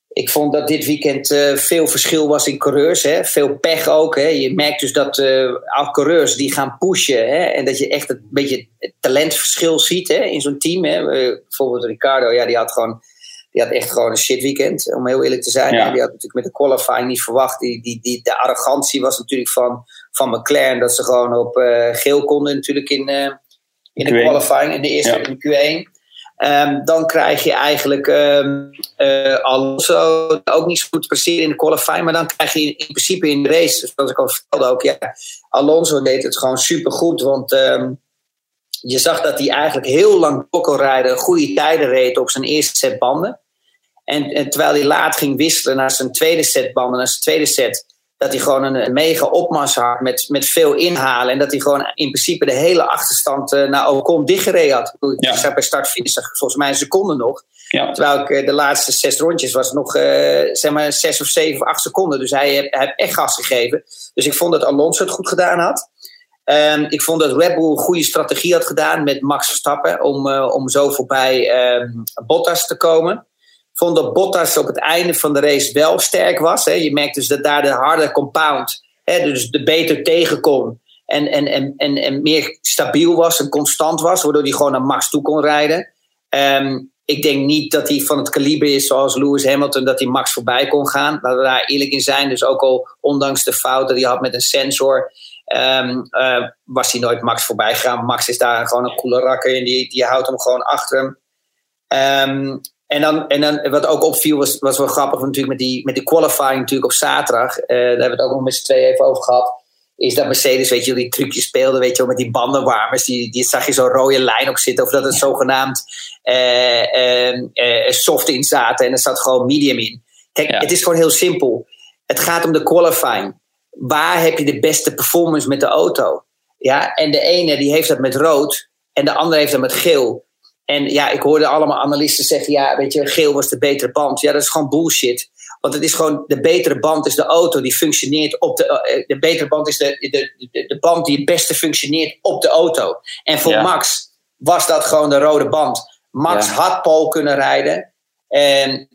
Speaker 3: Ik vond dat dit weekend uh, veel verschil was in coureurs. Hè. Veel pech ook. Hè. Je merkt dus dat uh, coureurs die gaan pushen. Hè. En dat je echt een beetje het talentverschil ziet hè, in zo'n team. Hè. bijvoorbeeld Ricardo, ja, die had gewoon die had echt gewoon een shit weekend, om heel eerlijk te zijn. Ja. Die had natuurlijk met de qualifying niet verwacht. Die, die, die, de arrogantie was natuurlijk van, van McLaren dat ze gewoon op uh, geel konden natuurlijk in, uh, in de qualifying, in de eerste ja. in Q1. Ehm, dan krijg je eigenlijk um, Alonso ook niet zo goed presteren in de qualifying. Maar dan krijg je in, principe in de race, zoals ik al vertelde ook, ja, Alonso deed het gewoon supergoed. Want um, je zag dat hij eigenlijk heel lang kon rijden, goede tijden reed op zijn eerste set banden. En, en, terwijl hij laat ging wisselen naar zijn tweede set banden, naar zijn tweede set, dat hij gewoon een, mega opmars had met, met veel inhalen. En dat hij gewoon in principe de hele achterstand uh, naar Ocon dichtgereden had. Ik ja. zag bij start volgens mij een seconde nog. Ja. Terwijl ik uh, de laatste zes rondjes was nog uh, zeg maar zes of zeven of acht seconden. Dus hij heeft, hij heeft echt gas gegeven. Dus ik vond dat Alonso het goed gedaan had. Um, ik vond dat Red Bull een goede strategie had gedaan met Max Verstappen om, om zo voorbij um, Bottas te komen dat Bottas op het einde van de race wel sterk was. Hè. Je merkt dus dat daar de harde compound, hè, dus de beter tegenkom. En, en, en, en, en meer stabiel was en constant was, waardoor hij gewoon naar Max toe kon rijden. Um, ik denk niet dat hij van het kaliber is zoals Lewis Hamilton, dat hij Max voorbij kon gaan. Laten we daar eerlijk in zijn. Dus ook al ondanks de fouten die hij had met een sensor, um, uh, was hij nooit Max voorbij gegaan. Max is daar gewoon een coole rakker en die, die houdt hem gewoon achter hem. Um, en dan, en dan wat ook opviel was, was wel grappig natuurlijk met die, met die qualifying natuurlijk op zaterdag. Uh, daar hebben we het ook nog met z'n twee even over gehad. Is dat Mercedes, weet je, die trucjes speelde, weet je wel, met die bandenwarmers. Die, die zag je zo'n rode lijn op zitten. Of dat het zogenaamd uh, uh, soft in zaten. En er zat gewoon medium in. Kijk, het is gewoon heel simpel. Het gaat om de qualifying. Waar heb je de beste performance met de auto? Ja, en de ene die heeft dat met rood. En de andere heeft dat met geel. En ja, ik hoorde allemaal analisten zeggen: ja, weet je, geel was de betere band. Ja, dat is gewoon bullshit. Want het is gewoon, de betere band is de auto die functioneert op de. Uh, de betere band is de, de, de, de, band die het beste functioneert op de auto. En voor Max was dat gewoon de rode band. Max had Paul kunnen rijden. En,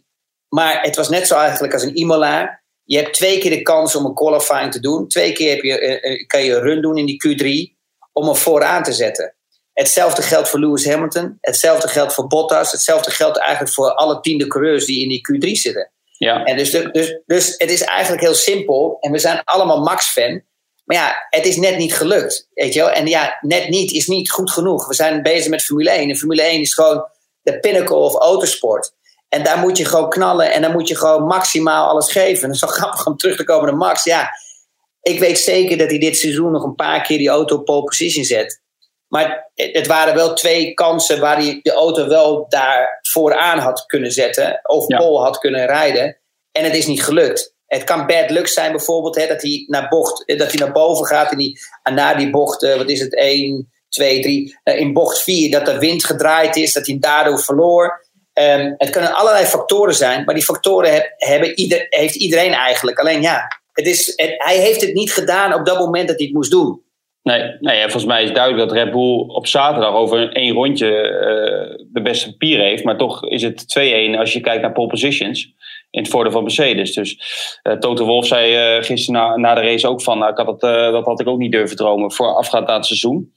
Speaker 3: maar het was net zo eigenlijk als een Imola. Je hebt twee keer de kans om een qualifying te doen. Twee keer heb je, uh, kan je een run doen in die Q3 om hem vooraan te zetten. Hetzelfde geldt voor Lewis Hamilton. Hetzelfde geldt voor Bottas. Hetzelfde geldt eigenlijk voor alle tiende coureurs die in die Q3 zitten. Ja. En dus, dus, dus het is eigenlijk heel simpel. En we zijn allemaal Max-fan. Maar ja, het is net niet gelukt. Weet je wel? En ja, net niet is niet goed genoeg. We zijn bezig met Formule 1. En Formule 1 is gewoon de pinnacle of autosport. En daar moet je gewoon knallen. En dan moet je gewoon maximaal alles geven. En is wel grappig om terug te komen naar Max. Ja, ik weet zeker dat hij dit seizoen nog een paar keer die auto op pole position zet. Maar het waren wel twee kansen waar hij de auto wel daar vooraan had kunnen zetten. Of ja. pol had kunnen rijden. En het is niet gelukt. Het kan bad luck zijn bijvoorbeeld hè, dat, hij naar bocht, eh, dat hij naar boven gaat. En die, na die bocht, uh, wat is het, 1, 2, 3. Uh, in bocht 4 dat de wind gedraaid is. Dat hij daardoor verloor. Um, het kunnen allerlei factoren zijn. Maar die factoren heb, hebben ieder, heeft iedereen eigenlijk. Alleen ja, het is, het, hij heeft het niet gedaan op dat moment dat hij het moest doen.
Speaker 2: Nee, nee, volgens mij is duidelijk dat Red Bull op zaterdag over één rondje uh, de beste papier heeft. Maar toch is het 2-1 als je kijkt naar pole positions in het voordeel van Mercedes. Dus uh, Toto Wolf zei uh, gisteren na, na, de race ook van... Nou, ik had het, dat had ik ook niet durven dromen voor afgaand aan het seizoen.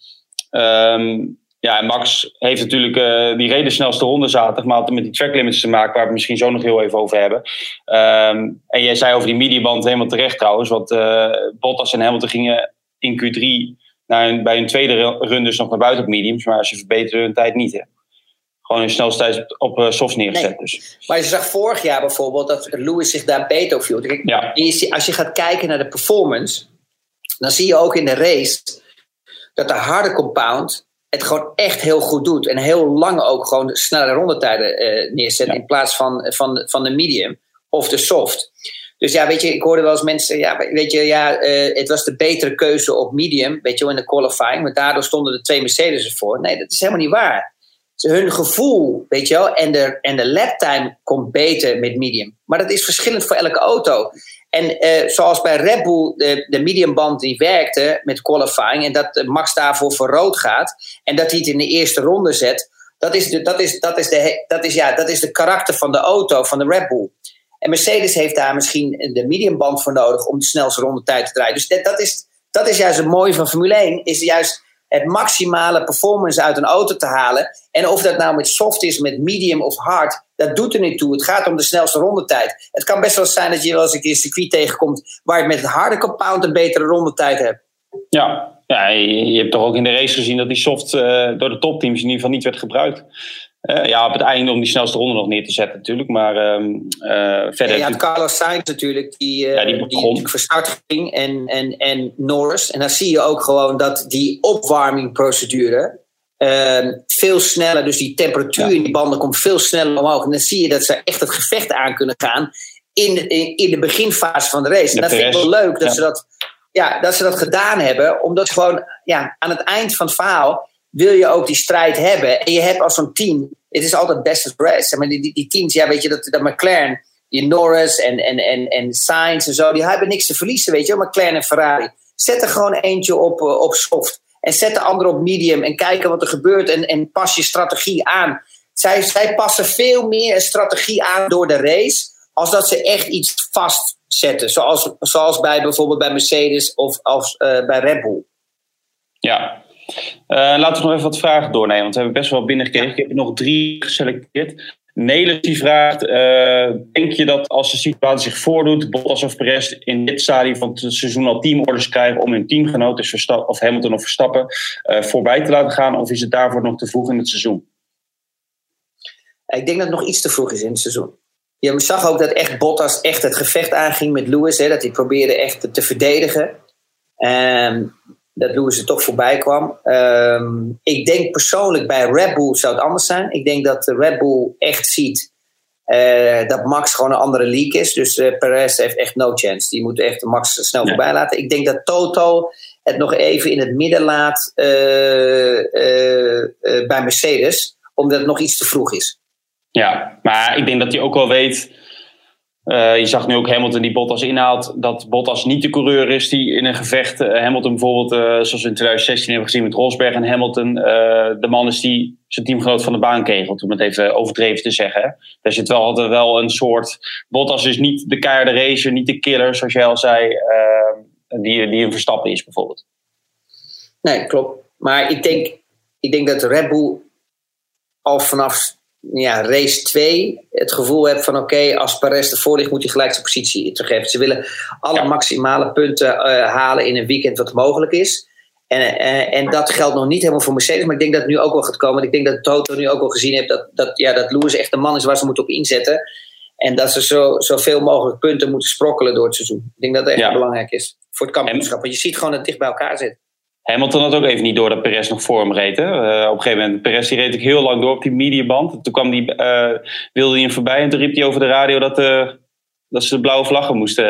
Speaker 2: Um, ja, en Max heeft natuurlijk die reden snelste ronde zaterdag... maar had met die track limits te maken... waar we het misschien zo nog heel even over hebben. Um, en jij zei over die mediaband helemaal terecht trouwens... want Bottas en Hamilton gingen in Q3 naar bij een tweede run dus nog naar buiten op mediums. Maar ze verbeteren hun tijd niet. Hè. Gewoon een snelheid op uh, softs neergezet. Dus.
Speaker 3: Maar je zag vorig jaar bijvoorbeeld dat Lewis zich daar beter op viel. Ja. Als je gaat kijken naar de performance, dan zie je ook in de race dat de harde compound het gewoon echt heel goed doet. En heel lang ook gewoon snelle rondetijden uh, neerzet in plaats van, van, van de medium of de soft. Dus ja, weet je, ik hoorde wel eens mensen, ja, weet je, ja, uh, het was de betere keuze op medium, weet je in de qualifying. Maar daardoor stonden er twee Mercedes ervoor. Nee, dat is helemaal niet waar. Hun gevoel, weet je wel, en de, en de laptime komt beter met medium. Maar dat is verschillend voor elke auto. En uh, zoals bij Red Bull de, de mediumband die werkte met qualifying en dat Max daarvoor voor rood gaat en dat hij het in de eerste ronde zet, dat is de, dat is, dat is de, dat is, ja, dat is de karakter van de auto, van de Red Bull. En Mercedes heeft daar misschien de mediumband voor nodig om de snelste rondetijd te draaien. Dus dat, dat, is, dat is juist het mooie van Formule 1, is juist het maximale performance uit een auto te halen. En of dat nou met soft is, met medium of hard, dat doet er niet toe. Het gaat om de snelste rondetijd. Het kan best wel zijn dat je wel eens een keer circuit tegenkomt waar je met het harde compound een betere rondetijd hebt.
Speaker 2: Ja, ja je, hebt toch ook in de race gezien dat die soft uh, door de topteams in ieder geval niet werd gebruikt. Uh, ja, op het einde om die snelste ronde nog neer te zetten natuurlijk. Maar um, uh, verder...
Speaker 3: Ja, je had Carlos Sainz natuurlijk, die, uh, ja, die, van start ging. En, en, en Norris. En dan zie je ook gewoon dat die opwarmingprocedure... Ehm, veel sneller, dus die temperatuur ja. in die banden komt veel sneller omhoog. En dan zie je dat ze echt het gevecht aan kunnen gaan in, in, in de beginfase van de race. En dat vind ik wel leuk dat, ze dat, ja, dat ze dat gedaan hebben. Omdat gewoon ja, aan het eind van het verhaal wil je ook die strijd hebben. En je hebt als zo'n team, het is altijd best of rest. Maar die, die, teams, ja, weet je, dat, dat McLaren, die Norris en, en, en, en Sainz en zo, die hebben niks te verliezen, weet je, McLaren en Ferrari. Zet er gewoon eentje op, uh, op soft. En zet de andere op medium en kijken wat er gebeurt en, en pas je strategie aan. Zij, zij passen veel meer een strategie aan door de race, als dat ze echt iets vastzetten. Zoals, zoals bij bijvoorbeeld bij Mercedes of als, uh, bij Red Bull.
Speaker 2: Ja, laten we nog even wat vragen doornemen, want we hebben best wel binnengekregen. Ik heb er nog drie geselecteerd. Nelis die vraagt, uh, denk je dat als de situatie zich voordoet, Bottas of Perez in dit stadium van het seizoen al teamorders krijgen om hun teamgenoot, dus Verstappen, of Hamilton of Verstappen, uh, voorbij te laten gaan? Of is het daarvoor nog te vroeg in het seizoen?
Speaker 3: Ik denk dat het nog iets te vroeg is in het seizoen. Je zag ook dat echt Bottas echt het gevecht aanging met Lewis, hè, dat hij probeerde echt te verdedigen. Um, dat Lewis er toch voorbij kwam. Um, ik denk persoonlijk bij Red Bull zou het anders zijn. Ik denk dat de Red Bull echt ziet uh, dat Max gewoon een andere league is. Dus uh, Perez heeft echt no chance. Die moet echt Max snel voorbij laten. Ik denk dat Toto het nog even in het midden laat uh, bij Mercedes. Omdat het nog iets te vroeg is.
Speaker 2: Ja, maar ik denk dat hij ook wel weet uh, je zag nu ook Hamilton die Bottas inhaalt. Dat Bottas niet de coureur is die in een gevecht. Uh, Hamilton bijvoorbeeld, uh, zoals we in 2016 hebben gezien met Rosberg en Hamilton. de man is die zijn teamgenoot van de baan kegelt. Om het even overdreven te zeggen. Hè. Daar zit wel altijd wel een soort. Bottas is niet de keiharde racer, niet de killer, zoals jij al zei. die, die een verstappen is bijvoorbeeld.
Speaker 3: Nee, klopt. Maar ik denk, ik denk dat Red Bull al vanaf ja, race 2 het gevoel heb van oké, okay, als Perez ervoor ligt, moet hij gelijk zijn positie teruggeven. Ze willen alle ja. maximale punten uh, halen in een weekend wat mogelijk is. En, uh, en dat geldt nog niet helemaal voor Mercedes, maar ik denk dat het nu ook wel gaat komen. Ik denk dat Toto nu ook al gezien heeft dat, dat, ja, dat Lewis echt de man is waar ze moeten op inzetten. En dat ze zo, zoveel mogelijk punten moeten sprokkelen door het seizoen. Ik denk dat dat echt ja. belangrijk is voor het kampioenschap. Want je ziet gewoon dat het dicht bij elkaar zit.
Speaker 2: Hamilton had ook even niet door dat Perez nog voor hem reed. Hè? Uh, op een gegeven moment, Perez die reed ik heel lang door op die mediaband. Toen kwam die, uh, wilde hij hem voorbij en toen riep hij over de radio dat, uh, dat ze de blauwe vlaggen moesten,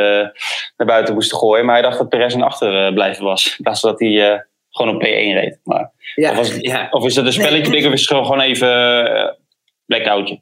Speaker 2: naar buiten moesten gooien. Maar hij dacht dat Perez een achterblijven was. In plaats van dat hij gewoon op P1 reed. Maar, ja, of, was, ja. of, is dat een spelletje nee. of is het gewoon even blackoutje?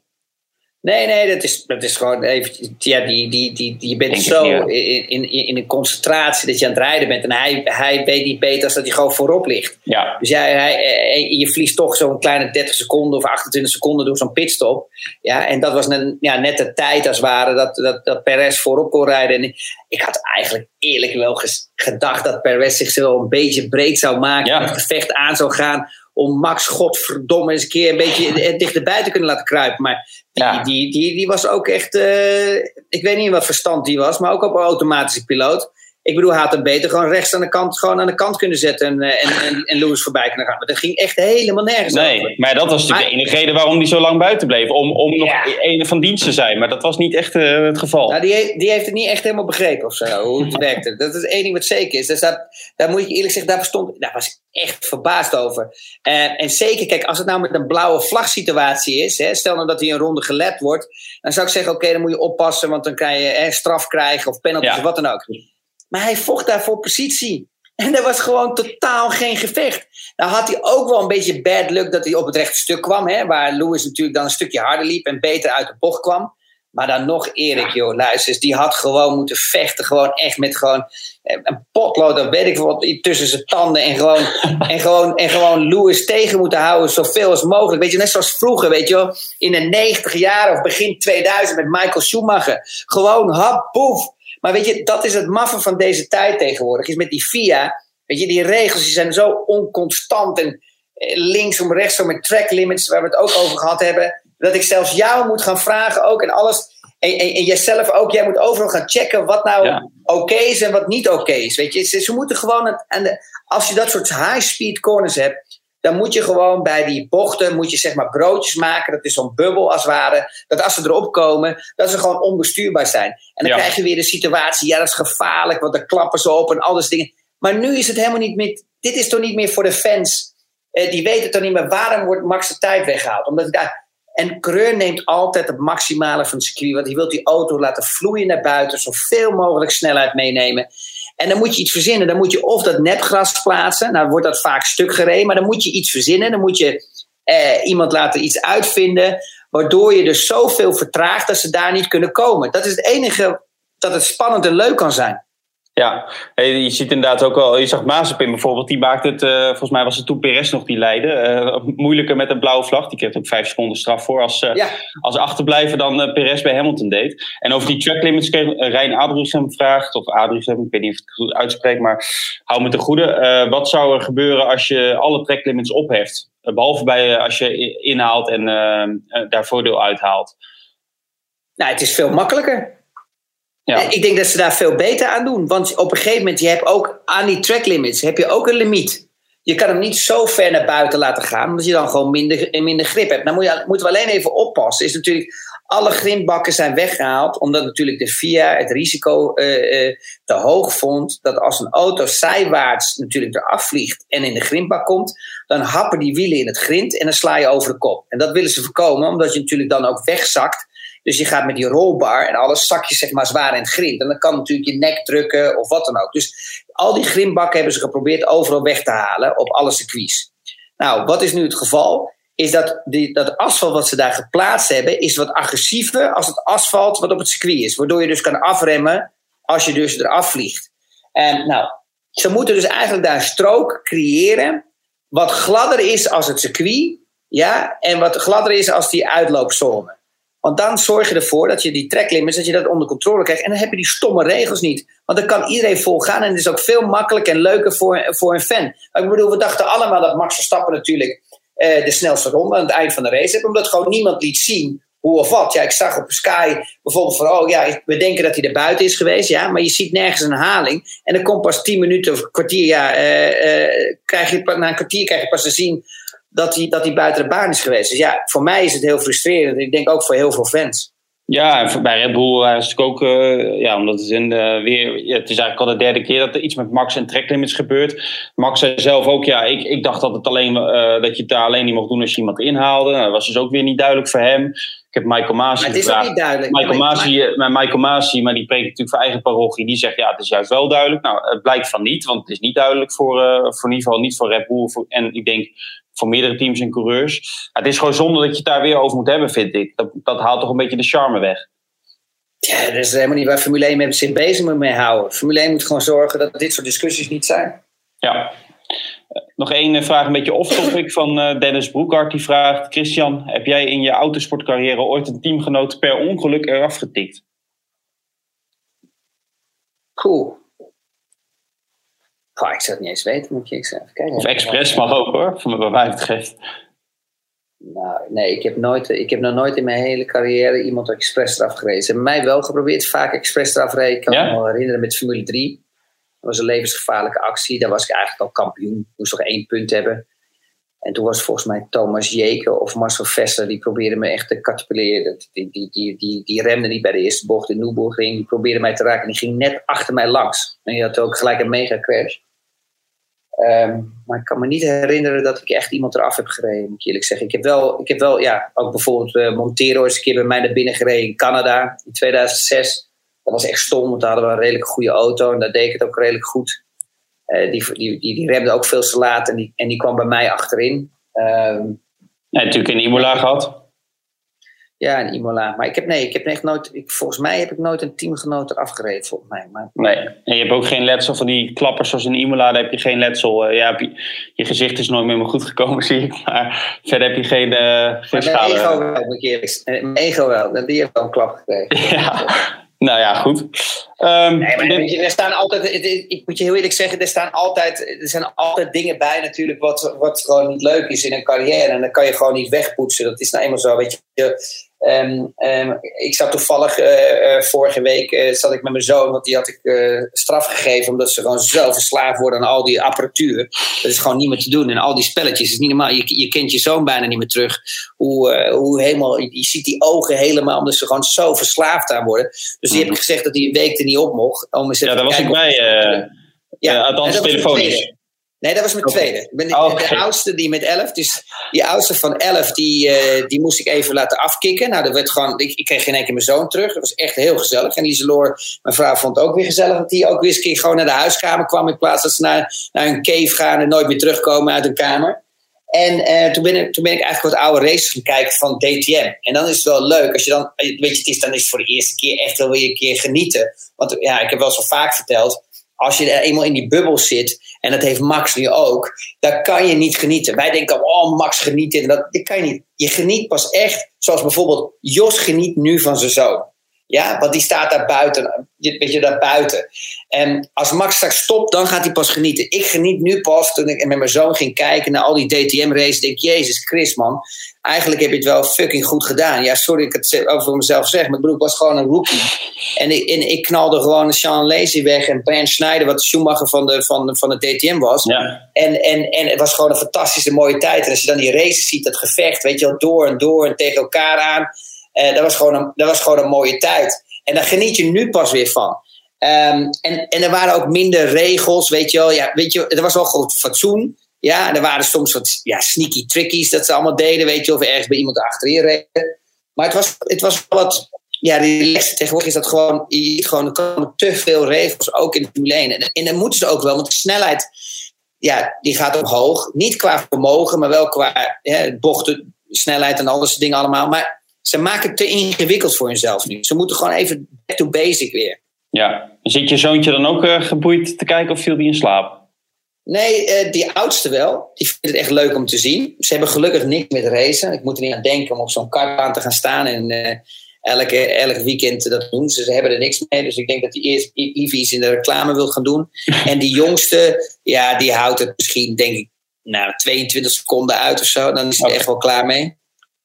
Speaker 3: Nee, nee, dat is, dat is gewoon even. Ja, die, die, die, die, je bent Denk zo in, in, in een concentratie dat je aan het rijden bent. En hij, hij weet niet beter als dat hij gewoon voorop ligt.
Speaker 2: Ja.
Speaker 3: Dus jij, hij, je verliest toch zo'n kleine 30 seconden of 28 seconden door zo'n pitstop. Ja, en dat was een, ja, net de tijd als het ware dat, dat, dat Perez voorop kon rijden. En ik had eigenlijk eerlijk wel gedacht dat Perez zich zo een beetje breed zou maken. Ja. Het gevecht aan zou gaan om Max godverdomme eens een keer een beetje dichterbij te kunnen laten kruipen. Maar die, ja. die, die, die, was ook echt, uh, ik weet niet wat verstand die was, maar ook op een automatische piloot. Ik bedoel, hij had hem beter gewoon rechts aan de kant, gewoon aan de kant kunnen zetten en, en, en, en Lewis voorbij kunnen gaan. Maar dat ging echt helemaal nergens
Speaker 2: Nee,
Speaker 3: over.
Speaker 2: maar dat was natuurlijk maar, de enige reden waarom hij zo lang buiten bleef. Om, om nog ja. een van dienst te zijn. Maar dat was niet echt uh, het geval.
Speaker 3: Nou, die, die heeft het niet echt helemaal begrepen of zo, hoe het werkte. Dat is één ding wat zeker is. Dus dat, daar moet je eerlijk zeggen, daar, verstond, daar was ik echt verbaasd over. Uh, en zeker, kijk, als het nou met een blauwe vlag situatie is, hè, stel nou dat hij een ronde gelapt wordt, dan zou ik zeggen, oké, okay, dan moet je oppassen, want dan kan je hè, straf krijgen of penalty ja. of wat dan ook. Maar hij vocht daar voor positie. En er was gewoon totaal geen gevecht. Nou had hij ook wel een beetje bad luck dat hij op het rechte stuk kwam. Hè, waar Lewis natuurlijk dan een stukje harder liep en beter uit de bocht kwam. Maar dan nog Erik, joh, luister die had gewoon moeten vechten. Gewoon echt met gewoon een potlood, dat weet ik wat, tussen zijn tanden. En gewoon, en, gewoon, en gewoon Lewis tegen moeten houden, zoveel als mogelijk. Weet je, net zoals vroeger, weet je wel. In de 90 jaar of begin 2000 met Michael Schumacher. Gewoon hap, poef. Maar weet je, dat is het maffe van deze tijd tegenwoordig. Is met die FIA, weet je, die regels die zijn zo onconstant. En linksom, rechtsom met track limits, waar we het ook over gehad hebben. Dat ik zelfs jou moet gaan vragen ook en alles. En, en, en jijzelf ook, jij moet overal gaan checken wat nou ja. oké okay is en wat niet oké okay is. Weet je, ze, ze moeten gewoon, de, als je dat soort high-speed corners hebt, dan moet je gewoon bij die bochten, moet je zeg maar broodjes maken. Dat is zo'n bubbel als het ware. Dat als ze erop komen, dat ze gewoon onbestuurbaar zijn. En dan krijg je weer de situatie, ja dat is gevaarlijk, want dan klappen ze op en alles dingen. Maar nu is het helemaal niet meer, dit is toch niet meer voor de fans. Eh, die weten toch niet meer, waarom wordt Max de tijd weggehaald? Omdat daar, en Creur neemt altijd het maximale van het circuit. Want hij wil die auto laten vloeien naar buiten. Zoveel mogelijk snelheid meenemen. En dan moet je iets verzinnen. Dan moet je of dat nepgras plaatsen. Nou wordt dat vaak stuk gereden. Maar dan moet je iets verzinnen. Dan moet je eh, iemand laten iets uitvinden. Waardoor je dus zoveel vertraagt dat ze daar niet kunnen komen. Dat is het enige dat het spannend en leuk kan zijn.
Speaker 2: Ja, je ziet inderdaad ook wel, je zag Mazepin bijvoorbeeld, die maakte het, uh, volgens mij was het toen Perez nog die leidde, uh, moeilijker met een blauwe vlag. Die kreeg ook vijf seconden straf voor als, uh, ja. als achterblijver dan Perez bij Hamilton deed. En over die track limits kreeg Rijn Adrichem gevraagd, of Adrichem, ik weet niet of ik het goed uitspreek, maar hou me te goede. wat zou er gebeuren als je alle track limits opheft? behalve bij als je inhaalt en daar voordeel uithaalt.
Speaker 3: Nou, het is veel makkelijker. Ja. Ik denk dat ze daar veel beter aan doen. Want op een gegeven moment, je hebt ook aan die track limits, heb je ook een limiet. Je kan hem niet zo ver naar buiten laten gaan, omdat je dan gewoon minder, minder grip hebt. Dan moet je, moeten we alleen even oppassen. Is natuurlijk, alle grindbakken zijn weggehaald, omdat natuurlijk de FIA het risico uh, uh, te hoog vond dat als een auto zijwaarts natuurlijk eraf vliegt en in de grindbak komt, dan happen die wielen in het grind en dan sla je over de kop. En dat willen ze voorkomen, omdat je natuurlijk dan ook wegzakt dus je gaat met die rolbar en alles zakjes zeg maar zwaar in het grind. En dan kan natuurlijk je nek drukken of wat dan ook. Dus al die grindbakken hebben ze geprobeerd overal weg te halen op alle circuits. Nou, wat is nu het geval? Is dat die, dat asfalt wat ze daar geplaatst hebben, is wat agressiever als het asfalt wat op het circuit is. Waardoor je dus kan afremmen als je dus eraf vliegt. En nou, ze moeten dus eigenlijk daar een strook creëren wat gladder is als het circuit. Ja, en wat gladder is als die uitloopzone. Want dan zorg je ervoor dat je die tracklimits, dat je dat onder controle krijgt. En dan heb je die stomme regels niet. Want dan kan iedereen volgaan en het is ook veel makkelijker en leuker voor, voor een fan. ik bedoel, we dachten allemaal dat Max Verstappen natuurlijk uh, de snelste ronde aan het eind van de race heeft. Omdat gewoon niemand liet zien hoe of wat. Ja, ik zag op Sky bijvoorbeeld van, oh ja, we denken dat hij er buiten is geweest. Ja, maar je ziet nergens een haling. En dan komt pas tien minuten of kwartier, ja, uh, uh, krijg je, na een kwartier krijg je pas te zien dat hij, dat hij buiten de baan is geweest. Dus ja, voor mij is het heel frustrerend. Ik denk ook voor heel veel fans.
Speaker 2: Ja, en bij Red Bull is het ook, uh, ja, omdat het, in weer, het is eigenlijk al de derde keer dat er iets met Max en tracklimits gebeurt. Max zei zelf ook, ja, ik, ik dacht dat, het alleen, uh, dat je het daar alleen niet mocht doen als je iemand inhaalde. Nou, dat was dus ook weer niet duidelijk voor hem. Ik heb Michael Masi
Speaker 3: Maar het is ook niet duidelijk.
Speaker 2: Michael Masi, maar... Michael Masi, maar die preekt natuurlijk voor eigen parochie. Die zegt, ja, het is juist wel duidelijk. Nou, het blijkt van niet, want het is niet duidelijk voor, uh, voor in ieder geval niet voor Red Bull. Voor, en ik denk voor meerdere teams en coureurs. het is gewoon zonde dat je het daar weer over moet hebben, vind ik. Dat, dat haalt toch een beetje de charme weg.
Speaker 3: Ja, dat is helemaal niet waar Formule 1 met zich bezig moet mee houden. Formule 1 moet gewoon zorgen dat dit soort discussies niet zijn.
Speaker 2: Ja. Nog één eh, vraag, een beetje off-topic van uh, Dennis Broekhart. Die vraagt: Christian, heb jij in je autosportcarrière ooit een teamgenoot per ongeluk eraf getikt?
Speaker 3: Cool. Ik zou het niet eens weten, moet je even kijken.
Speaker 2: Of expres mag ook hoor, van wat mij betreft.
Speaker 3: Nou, nee, ik heb, nooit, ik heb nog nooit in mijn hele carrière iemand expres eraf gereden. Ze hebben mij wel geprobeerd vaak expres eraf rijden. Ik kan me nog herinneren met Formule 3. Dat was een levensgevaarlijke actie. Daar was ik eigenlijk al kampioen. Moest nog één punt hebben. En toen was volgens mij Thomas Jeke of Marcel Vester, die probeerden me echt te katapuleren. Die, die, die, die, die remde niet bij de eerste bocht in Nürburgring. Die probeerde mij te raken en die ging net achter mij langs. En die had ook gelijk een mega crash. Ehm, maar ik kan me niet herinneren dat ik echt iemand eraf heb gereden, moet ik eerlijk zeggen. Ik heb wel, ik heb wel ja, ook bijvoorbeeld uh, Montero een keer bij mij naar binnen gereden in Canada in 2006. Dat was echt stom, want daar hadden we een redelijk goede auto en daar deed ik het ook redelijk goed. Uh, die, die, die, die, remde ook veel te laat en die, en die kwam bij mij achterin. Um,
Speaker 2: ja, natuurlijk in Imola gehad.
Speaker 3: Ja, in Imola. Maar ik heb, nee, ik heb echt nooit, ik, volgens mij heb ik nooit een teamgenoot eraf gereden, volgens mij. Maar...
Speaker 2: Nee, en je hebt ook geen letsel van die klappers zoals in Imola, daar heb je geen letsel. Uh, ja, je, je, gezicht is nooit meer meer goed gekomen, zie ik. Maar verder heb je geen, uh, geen schade.
Speaker 3: Mijn ego wel, Mijn ego wel, die heeft wel een klap gekregen.
Speaker 2: ja, nou ja, goed. Um,
Speaker 3: nee, maar dit... er staan altijd, ik moet je heel eerlijk zeggen, er, staan altijd, er zijn altijd dingen bij natuurlijk wat, wat gewoon niet leuk is in een carrière. En dan kan je gewoon niet wegpoetsen. Dat is nou eenmaal zo. Weet je, Ehm, ehm, ik zat toevallig eh, eh, vorige week uh, zat ik met mijn zoon, want die had ik straf gegeven omdat ze gewoon zo verslaafd worden aan al die apparatuur. Dat is gewoon niet meer te doen. En al die spelletjes is niet normaal. Je, je kent je zoon bijna niet meer terug. Hoe, hoe helemaal, je ziet die ogen helemaal omdat ze gewoon zo verslaafd aan worden. Dus die heb ik gezegd dat hij een week er niet op mocht.
Speaker 2: Om ja, daar was ik bij. ja, althans telefonisch.
Speaker 3: Nee, dat was mijn tweede. Ik ben de, de, oudste die met elf. Dus die oudste van elf, die, uh, die moest ik even laten afkicken. Nou, dat werd gewoon, ik, ik kreeg geen één keer mijn zoon terug. Dat was echt heel gezellig. En Lieseloor, mijn vrouw, vond het ook weer gezellig. Dat die ook weer eens keer gewoon naar de huiskamer kwam. In plaats dat ze naar, naar een cave gaan en nooit meer terugkomen uit hun kamer. En uh, toen, ben ik, toen ben ik eigenlijk wat oude races gaan kijken van DTM. En dan is het wel leuk als je dan, weet je, het is, dan is het voor de eerste keer echt wel weer een keer genieten. Want ja, ik heb wel zo vaak verteld als je er eenmaal in die bubbel zit, en dat heeft Max nu ook, dan kan je niet genieten. Wij denken, oh, Max geniet en dat, dat kan je niet. Je geniet pas echt, zoals bijvoorbeeld Jos geniet nu van zijn zoon. Ja, want die staat daar buiten, weet je, daar buiten. En als Max straks stopt, dan gaat hij pas genieten. Ik geniet nu pas, toen ik met mijn zoon ging kijken naar al die DTM-races, denk ik, Jezus Chris, man. Eigenlijk heb je het wel fucking goed gedaan. Ja, sorry dat ik het over mezelf zeg, maar ik bedoel, ik was gewoon een rookie. En ik, en ik knalde gewoon Sean Lazy weg en Ben Schneider, wat de Schumacher van de, van, de, van de DTM was. Ja. En, en, en het was gewoon een fantastische mooie tijd. En als je dan die races ziet, dat gevecht, weet je wel, door en door en tegen elkaar aan uh, dat, was gewoon een, dat was gewoon een mooie tijd. En daar geniet je nu pas weer van. Um, en, en er waren ook minder regels, weet je wel. Ja, weet je, er was wel goed fatsoen. Ja, en er waren soms wat ja, sneaky trickies dat ze allemaal deden, weet je, of ergens bij iemand achterin reden. Maar het was, het was wat, ja, relaxed. Tegenwoordig is dat gewoon, je, gewoon, er komen te veel regels, ook in de Formule 1. En, en moeten ze ook wel, want de snelheid, ja, die gaat omhoog. Niet qua vermogen, maar wel qua hè, bochten, snelheid en soort dingen allemaal. Maar ze maken het te ingewikkeld voor hunzelf nu. Ze moeten gewoon even back to basic weer.
Speaker 2: Ja, zit je zoontje dan ook uh, geboeid te kijken of viel die in slaap?
Speaker 3: Nee, uh, die oudste wel. Die vindt het echt leuk om te zien. Ze hebben gelukkig niks met racen. Ik moet er niet aan denken om op zo'n kartbaan te gaan staan en uh, elke, elk weekend dat doen. Ze, ze hebben er niks mee. Dus ik denk dat die eerst iets in de reclame wil gaan doen. en die jongste, ja, die houdt het misschien, denk ik, nou, 22 seconden uit of zo. Dan is hij er echt wel klaar mee.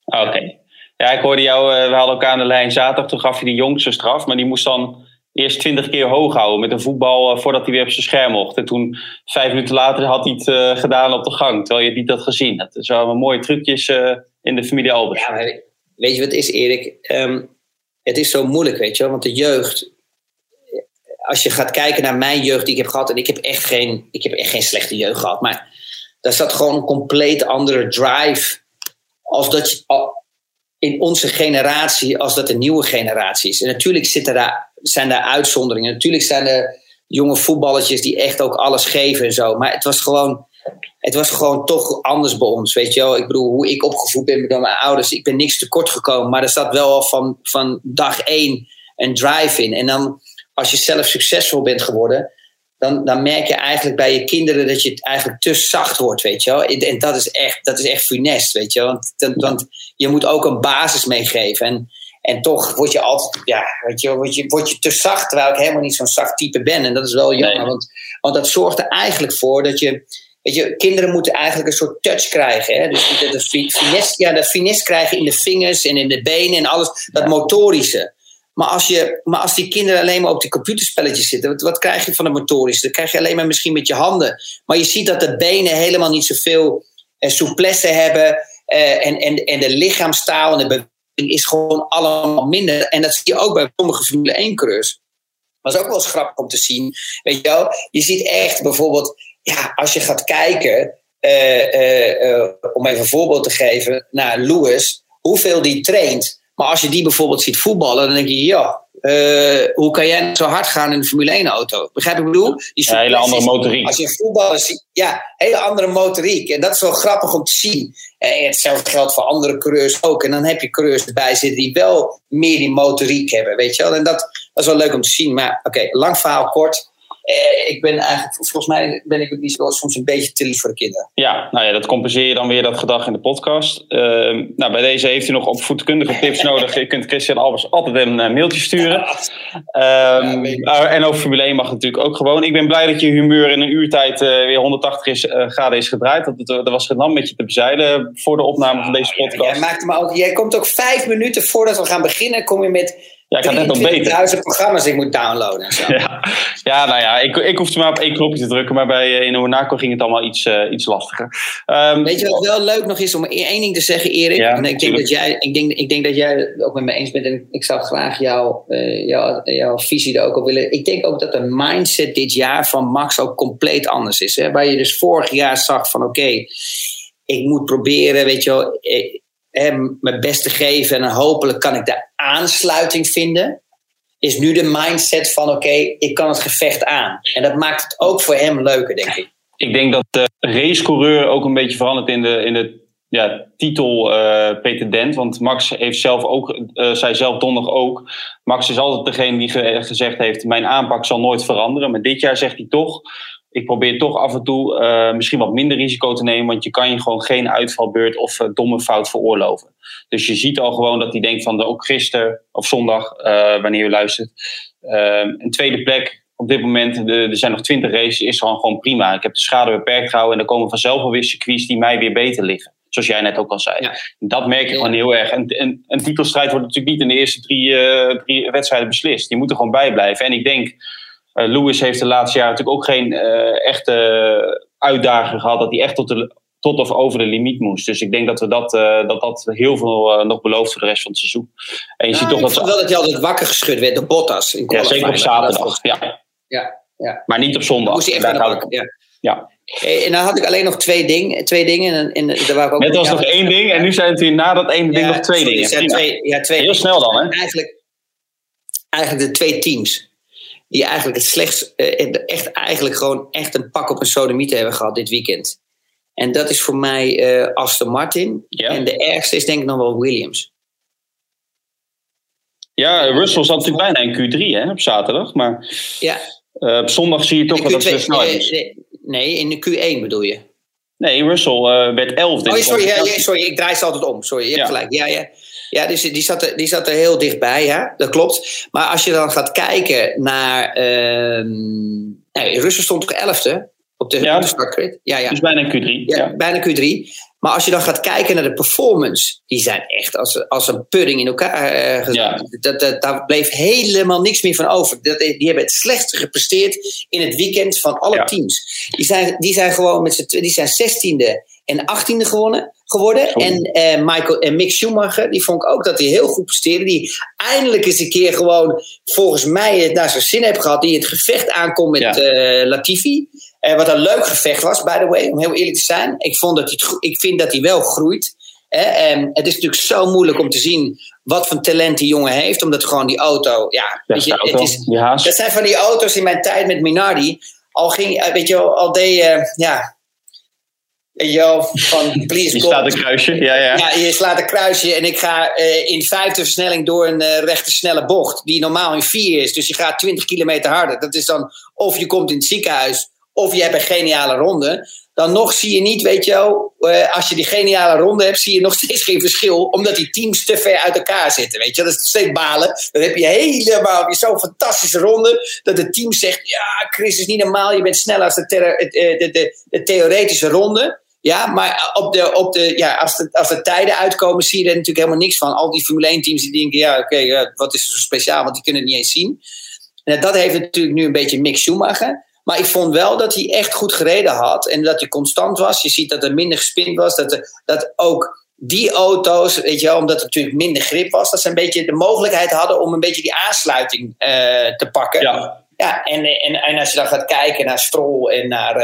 Speaker 2: Oké. Ja, ik hoorde jou, eh, we hadden elkaar aan de lijn zaterdag. Toen gaf je die jongste straf, maar die moest dan eerst twintig keer hoog houden met een voetbal eh, voordat hij weer op zijn scherm mocht. En toen, vijf minuten later, had hij het uh, gedaan op de gang, terwijl je niet had gezien. Dat is wel mooie trucjes in de familie Albert.
Speaker 3: Ja, weet je wat is, Erik? Um, het is zo moeilijk, weet je wel, want de jeugd. Als je gaat kijken naar mijn jeugd die ik heb gehad, en ik heb echt geen, ik heb echt geen slechte jeugd gehad, maar daar zat gewoon een compleet andere drive. Als dat je, in onze generatie als dat een nieuwe generatie is. En natuurlijk zitten daar, zijn daar uitzonderingen. Natuurlijk zijn er jonge voetballetjes die echt ook alles geven en zo. Maar het was gewoon, het was gewoon toch anders bij ons. Weet je wel? Ik bedoel, hoe ik opgevoed ben door mijn ouders. Ik ben niks tekort gekomen. Maar er zat wel al van, van dag één een drive in. En dan als je zelf succesvol bent geworden dan, dan merk je eigenlijk bij je kinderen dat je het eigenlijk te zacht wordt, weet je wel. En dat is echt, dat is echt funest, weet je wel. Want, want je moet ook een basis meegeven. En, en toch word je altijd, ja, weet je, word je, word je te zacht, terwijl ik helemaal niet zo'n zacht type ben. En dat is wel jammer, want, want dat zorgt er eigenlijk voor dat je, weet je, kinderen moeten eigenlijk een soort touch krijgen. Hè? Dus de, de, finesse, ja, de finesse krijgen in de vingers en in de benen en alles, dat motorische. Maar als, je, maar als die kinderen alleen maar op die computerspelletjes zitten, wat, wat krijg je van de motorisch? Dan krijg je alleen maar misschien met je handen. Maar je ziet dat de benen helemaal niet zoveel eh, souplesse hebben. Eh, en, en, en de lichaamstaal en de beweging is gewoon allemaal minder. En dat zie je ook bij sommige Formule 1-coureurs. Dat is ook wel eens grappig om te zien. Weet je wel, je ziet echt bijvoorbeeld, ja, als je gaat kijken, uh, uh, om even een voorbeeld te geven, naar Lewis, hoeveel die traint. Maar als je die bijvoorbeeld ziet voetballen, dan denk je, ja, uh, hoe kan jij zo hard gaan in een Formule 1-auto? Begrijp ik bedoel?
Speaker 2: Die ja, hele andere motoriek.
Speaker 3: Als je voetballen ziet, ja, hele andere motoriek. En dat is wel grappig om te zien. En hetzelfde geldt voor andere coureurs ook. En dan heb je coureurs erbij zitten die wel meer die motoriek hebben, weet je wel. En dat, dat is wel leuk om te zien. Maar oké, lang verhaal kort. Eh, ik ben eigenlijk, volgens mij ben ik niet zo soms een beetje te lief voor de kinderen.
Speaker 2: Ja, nou ja, dat compenseer je dan weer dat gedag in de podcast. Ehm, nou, bij deze heeft u nog opvoedkundige tips nodig. Je kunt Christian Albers altijd een uh, mailtje sturen. Ehm, en over Formule 1 mag natuurlijk ook gewoon. Ik ben blij dat je humeur in een uurtijd uh, weer 180 is, graden is gedraaid. Dat, dat, was gedaan met je te bezeilen voor de opname van deze podcast.
Speaker 3: Jij, maakt me ook, jij komt ook vijf minuten voordat we gaan beginnen, kom je met
Speaker 2: ja, ik had net al beter.
Speaker 3: duizend programma's die ik moet downloaden. zo.
Speaker 2: Ja. ja, nou ja, ik, ik hoefde maar op één knopje te drukken, maar bij uh, in Monaco ging het allemaal iets, uh, iets lastiger.
Speaker 3: Um, Weet je wat wel leuk nog is om één ding te zeggen, Erik? Ja, en ik, denk dat jij, ik, denk, ik denk dat jij het ook met me eens bent en ik zou graag jouw, uh, jouw, jouw visie er ook op willen. Ik denk ook dat de mindset dit jaar van Max ook compleet anders is. Hè? Waar je dus vorig jaar zag van oké, okay, ik moet proberen, weet je wel hem mijn best te geven en hopelijk kan ik de aansluiting vinden. Is nu de mindset van oké, ik kan het gevecht aan. En dat maakt het ook voor hem leuker, denk ik.
Speaker 2: Ik denk dat de racecoureur ook een beetje verandert in de, in de ja, titel uh, pretendent. Want Max heeft zelf ook, uh, zei zelf donderdag ook. Max is altijd degene die ge gezegd heeft: Mijn aanpak zal nooit veranderen. Maar dit jaar zegt hij toch: ik probeer toch af en toe uh, misschien wat minder risico te nemen, want je kan je gewoon geen uitvalbeurt of uh, domme fout veroorloven. Dus je ziet al gewoon dat hij denkt van de, ook gisteren of zondag, uh, wanneer je luistert. een tweede plek op dit moment, de, er zijn nog twintig races, is gewoon, gewoon prima. Ik heb de schade beperkt gehouden en er komen vanzelf alweer circuits die mij weer beter liggen. Zoals jij net ook al zei. Ja. Dat merk je ja. gewoon heel erg. En, een, een titelstrijd wordt natuurlijk niet in de eerste drie, drie wedstrijden beslist. Je moet er gewoon bij blijven. En ik denk Lewis heeft de laatste jaren natuurlijk ook geen uh, echte uitdaging gehad dat hij echt tot, de, tot of over de limiet moest. Dus ik denk dat we dat, uh, dat, dat heel veel nog belooft voor de rest van het seizoen. En je
Speaker 3: ja,
Speaker 2: ziet toch
Speaker 3: ik
Speaker 2: dat
Speaker 3: vond wel dat hij altijd wakker geschud werd door Bottas. In
Speaker 2: ja, zeker op zaterdag. Ja.
Speaker 3: Ja, ja.
Speaker 2: Maar niet op zondag.
Speaker 3: Moest hij echt. Ja.
Speaker 2: ja.
Speaker 3: En dan had ik alleen nog twee, ding, twee dingen. En, en, daar waar ik ook
Speaker 2: Net was nog één ding en nu zijn het weer na dat één ding nog twee dingen.
Speaker 3: Twee, ja, twee
Speaker 2: Heel snel dan, hè?
Speaker 3: Eigenlijk, eigenlijk de twee teams die eigenlijk het slechts, echt eigenlijk gewoon echt een pak op een sodomieten hebben gehad dit weekend. En dat is voor mij uh, Aston Martin.
Speaker 2: Ja.
Speaker 3: En de ergste is denk ik nog wel Williams.
Speaker 2: Ja, Russell zat natuurlijk bijna in Q3 hè, op zaterdag. Maar
Speaker 3: ja.
Speaker 2: uh, op zondag zie je toch wel dat het snelheid is.
Speaker 3: Nee, in de Q1 bedoel je?
Speaker 2: Nee, Russell uh, werd 11.
Speaker 3: Oh, sorry, ja, sorry, ik draai ze altijd om. Sorry, je hebt ja. gelijk. Ja, ja. Ja, dus die zat, er, die zat er heel dichtbij, hè? dat klopt. Maar als je dan gaat kijken naar. Uh, nee, Russen stond op de,
Speaker 2: ja.
Speaker 3: op de startgrid?
Speaker 2: Ja, ja. Dus bijna Q3.
Speaker 3: Ja, ja, bijna Q3. Maar als je dan gaat kijken naar de performance, die zijn echt als, als een pudding in elkaar uh, gezet.
Speaker 2: Ja.
Speaker 3: Dat, dat, daar bleef helemaal niks meer van over. Dat, die hebben het slechtste gepresteerd in het weekend van alle
Speaker 2: Ja.
Speaker 3: teams. Die zijn, die zijn gewoon met z'n die zijn 16e en 18e gewonnen, geworden.
Speaker 2: Zo.
Speaker 3: En, eh, Michael, en Mick Schumacher, die vond ik ook dat hij heel goed presteerde. Die eindelijk eens een keer gewoon, volgens mij, het naar zijn zin heeft gehad. Die het gevecht aankomt met
Speaker 2: Ja.
Speaker 3: eh, Latifi. Eh, wat een leuk gevecht was, by the way, om heel eerlijk te zijn. Ik, vond dat hij ik vind dat hij wel groeit. Hè? En het is natuurlijk zo moeilijk om te zien wat voor talent die jongen heeft. Omdat gewoon die auto, ja, weet je,
Speaker 2: auto,
Speaker 3: het is,
Speaker 2: die haas.
Speaker 3: dat zijn van die auto's in mijn tijd met Minardi. Al ging, weet je al deed je, ja, weet je van please God.
Speaker 2: staat een kruisje. Ja, ja.
Speaker 3: Ja, je slaat een kruisje en ik ga eh, in vijfde versnelling door een eh, rechte snelle bocht. Die normaal in vier is. Dus je gaat 20 kilometer harder. Dat is dan of je komt in het ziekenhuis of je hebt een geniale ronde. Dan nog zie je niet, weet je wel, eh, als je die geniale ronde hebt, zie je nog steeds geen verschil. Omdat die teams te ver uit elkaar zitten. Weet je, dat is steeds balen. Dan heb je helemaal je zo'n fantastische ronde. Dat het team zegt: Ja, Chris is niet normaal. Je bent sneller als de, de, de theoretische ronde. Ja, maar op de, op de, ja, als, de, als de tijden uitkomen, zie je er natuurlijk helemaal niks van. Al die Formule 1 teams die denken, ja, oké, wat is er zo speciaal? Want die kunnen het niet eens zien. En dat heeft natuurlijk nu een beetje Mick Schumacher. Maar ik vond wel dat hij echt goed gereden had. En dat hij constant was. Je ziet dat er minder gespind was. Dat, dat ook die auto's, weet je wel, omdat er natuurlijk minder grip was. Dat ze een beetje de mogelijkheid hadden om een beetje die aansluiting eh, te pakken.
Speaker 2: Ja.
Speaker 3: Ja, en, en, en als je dan gaat kijken naar Stroll en naar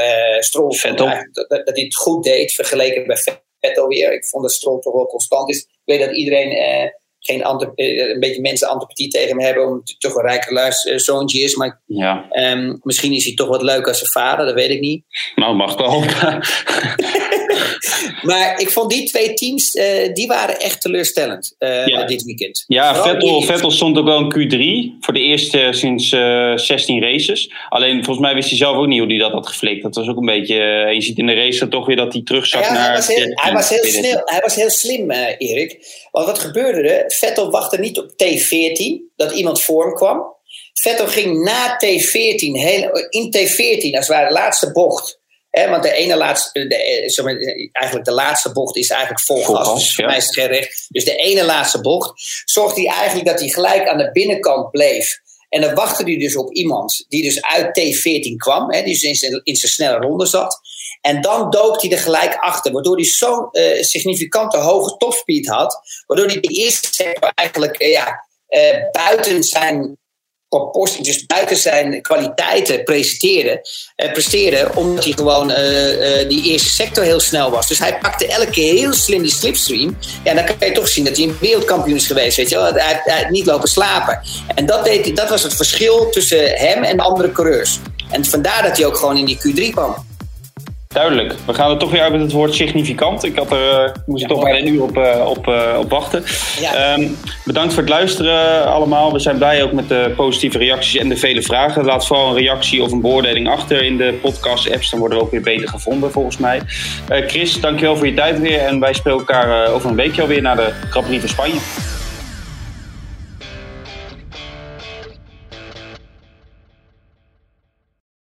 Speaker 3: ik dat, dat hij het goed deed vergeleken bij Vettel weer. Ik vond dat Stroll toch wel constant is. Ik weet dat iedereen eh, geen eh, een beetje mensen antipathie tegen hem hebben, omdat hij toch een rijke luiszoontje is. Maar
Speaker 2: ja.
Speaker 3: ehm, misschien is hij toch wat leuk als zijn vader, dat weet ik niet.
Speaker 2: Nou, mag wel.
Speaker 3: maar ik vond die twee teams, uh, die waren echt teleurstellend uh, ja. dit weekend.
Speaker 2: Ja, Vettel, Vettel stond ook wel in Q3 voor de eerste sinds uh, 16 races. Alleen volgens mij wist hij zelf ook niet hoe hij dat had geflikt. Dat was ook een beetje, je ziet in de race toch weer dat hij terugzak ja, naar...
Speaker 3: Hij was heel, hij was heel, snel, hij was heel slim, Erik. Want wat gebeurde er? Vettel wachtte niet op T14, dat iemand voor hem kwam. Vettel ging na T14, heel, in T14, als het ware de laatste bocht want de ene laatste, de, eh, eigenlijk de laatste bocht is eigenlijk vol gas. Dus voor mij is het geen recht. Dus de ene laatste bocht zorgde hij eigenlijk dat hij gelijk aan de binnenkant bleef. En dan wachtte hij dus op iemand die dus uit T14 kwam, hè, die dus in zijn, in zijn snelle ronde zat. En dan dook hij er gelijk achter, waardoor hij zo'n uh, significante hoge topspeed had, waardoor hij de eerste sector eigenlijk uh, ja, uh, buiten zijn proportie, dus buiten zijn kwaliteiten presenteren, eh, presteren, omdat hij gewoon uh, uh, die eerste sector heel snel was. Dus hij pakte elke keer heel slim die slipstream. Ja, dan kan je toch zien dat hij een wereldkampioen is geweest. Weet je wel? Hij, hij, niet lopen slapen. En dat, deed, dat was het verschil tussen hem en andere coureurs. En vandaar dat hij ook gewoon in die Q3 kwam.
Speaker 2: Duidelijk. We gaan er toch weer uit met het woord significant. Ik, had er, uh, moest er toch bijna een uur op, uh, op, uh, op wachten. Ja. Um, bedankt voor het luisteren allemaal. We zijn blij ook met de positieve reacties en de vele vragen. Laat vooral een reactie of een beoordeling achter in de podcast-apps. Dan worden we ook weer beter gevonden volgens mij. Chris, dankjewel voor je tijd weer. En wij spelen elkaar over een weekje alweer naar de Grand Prix van Spanje.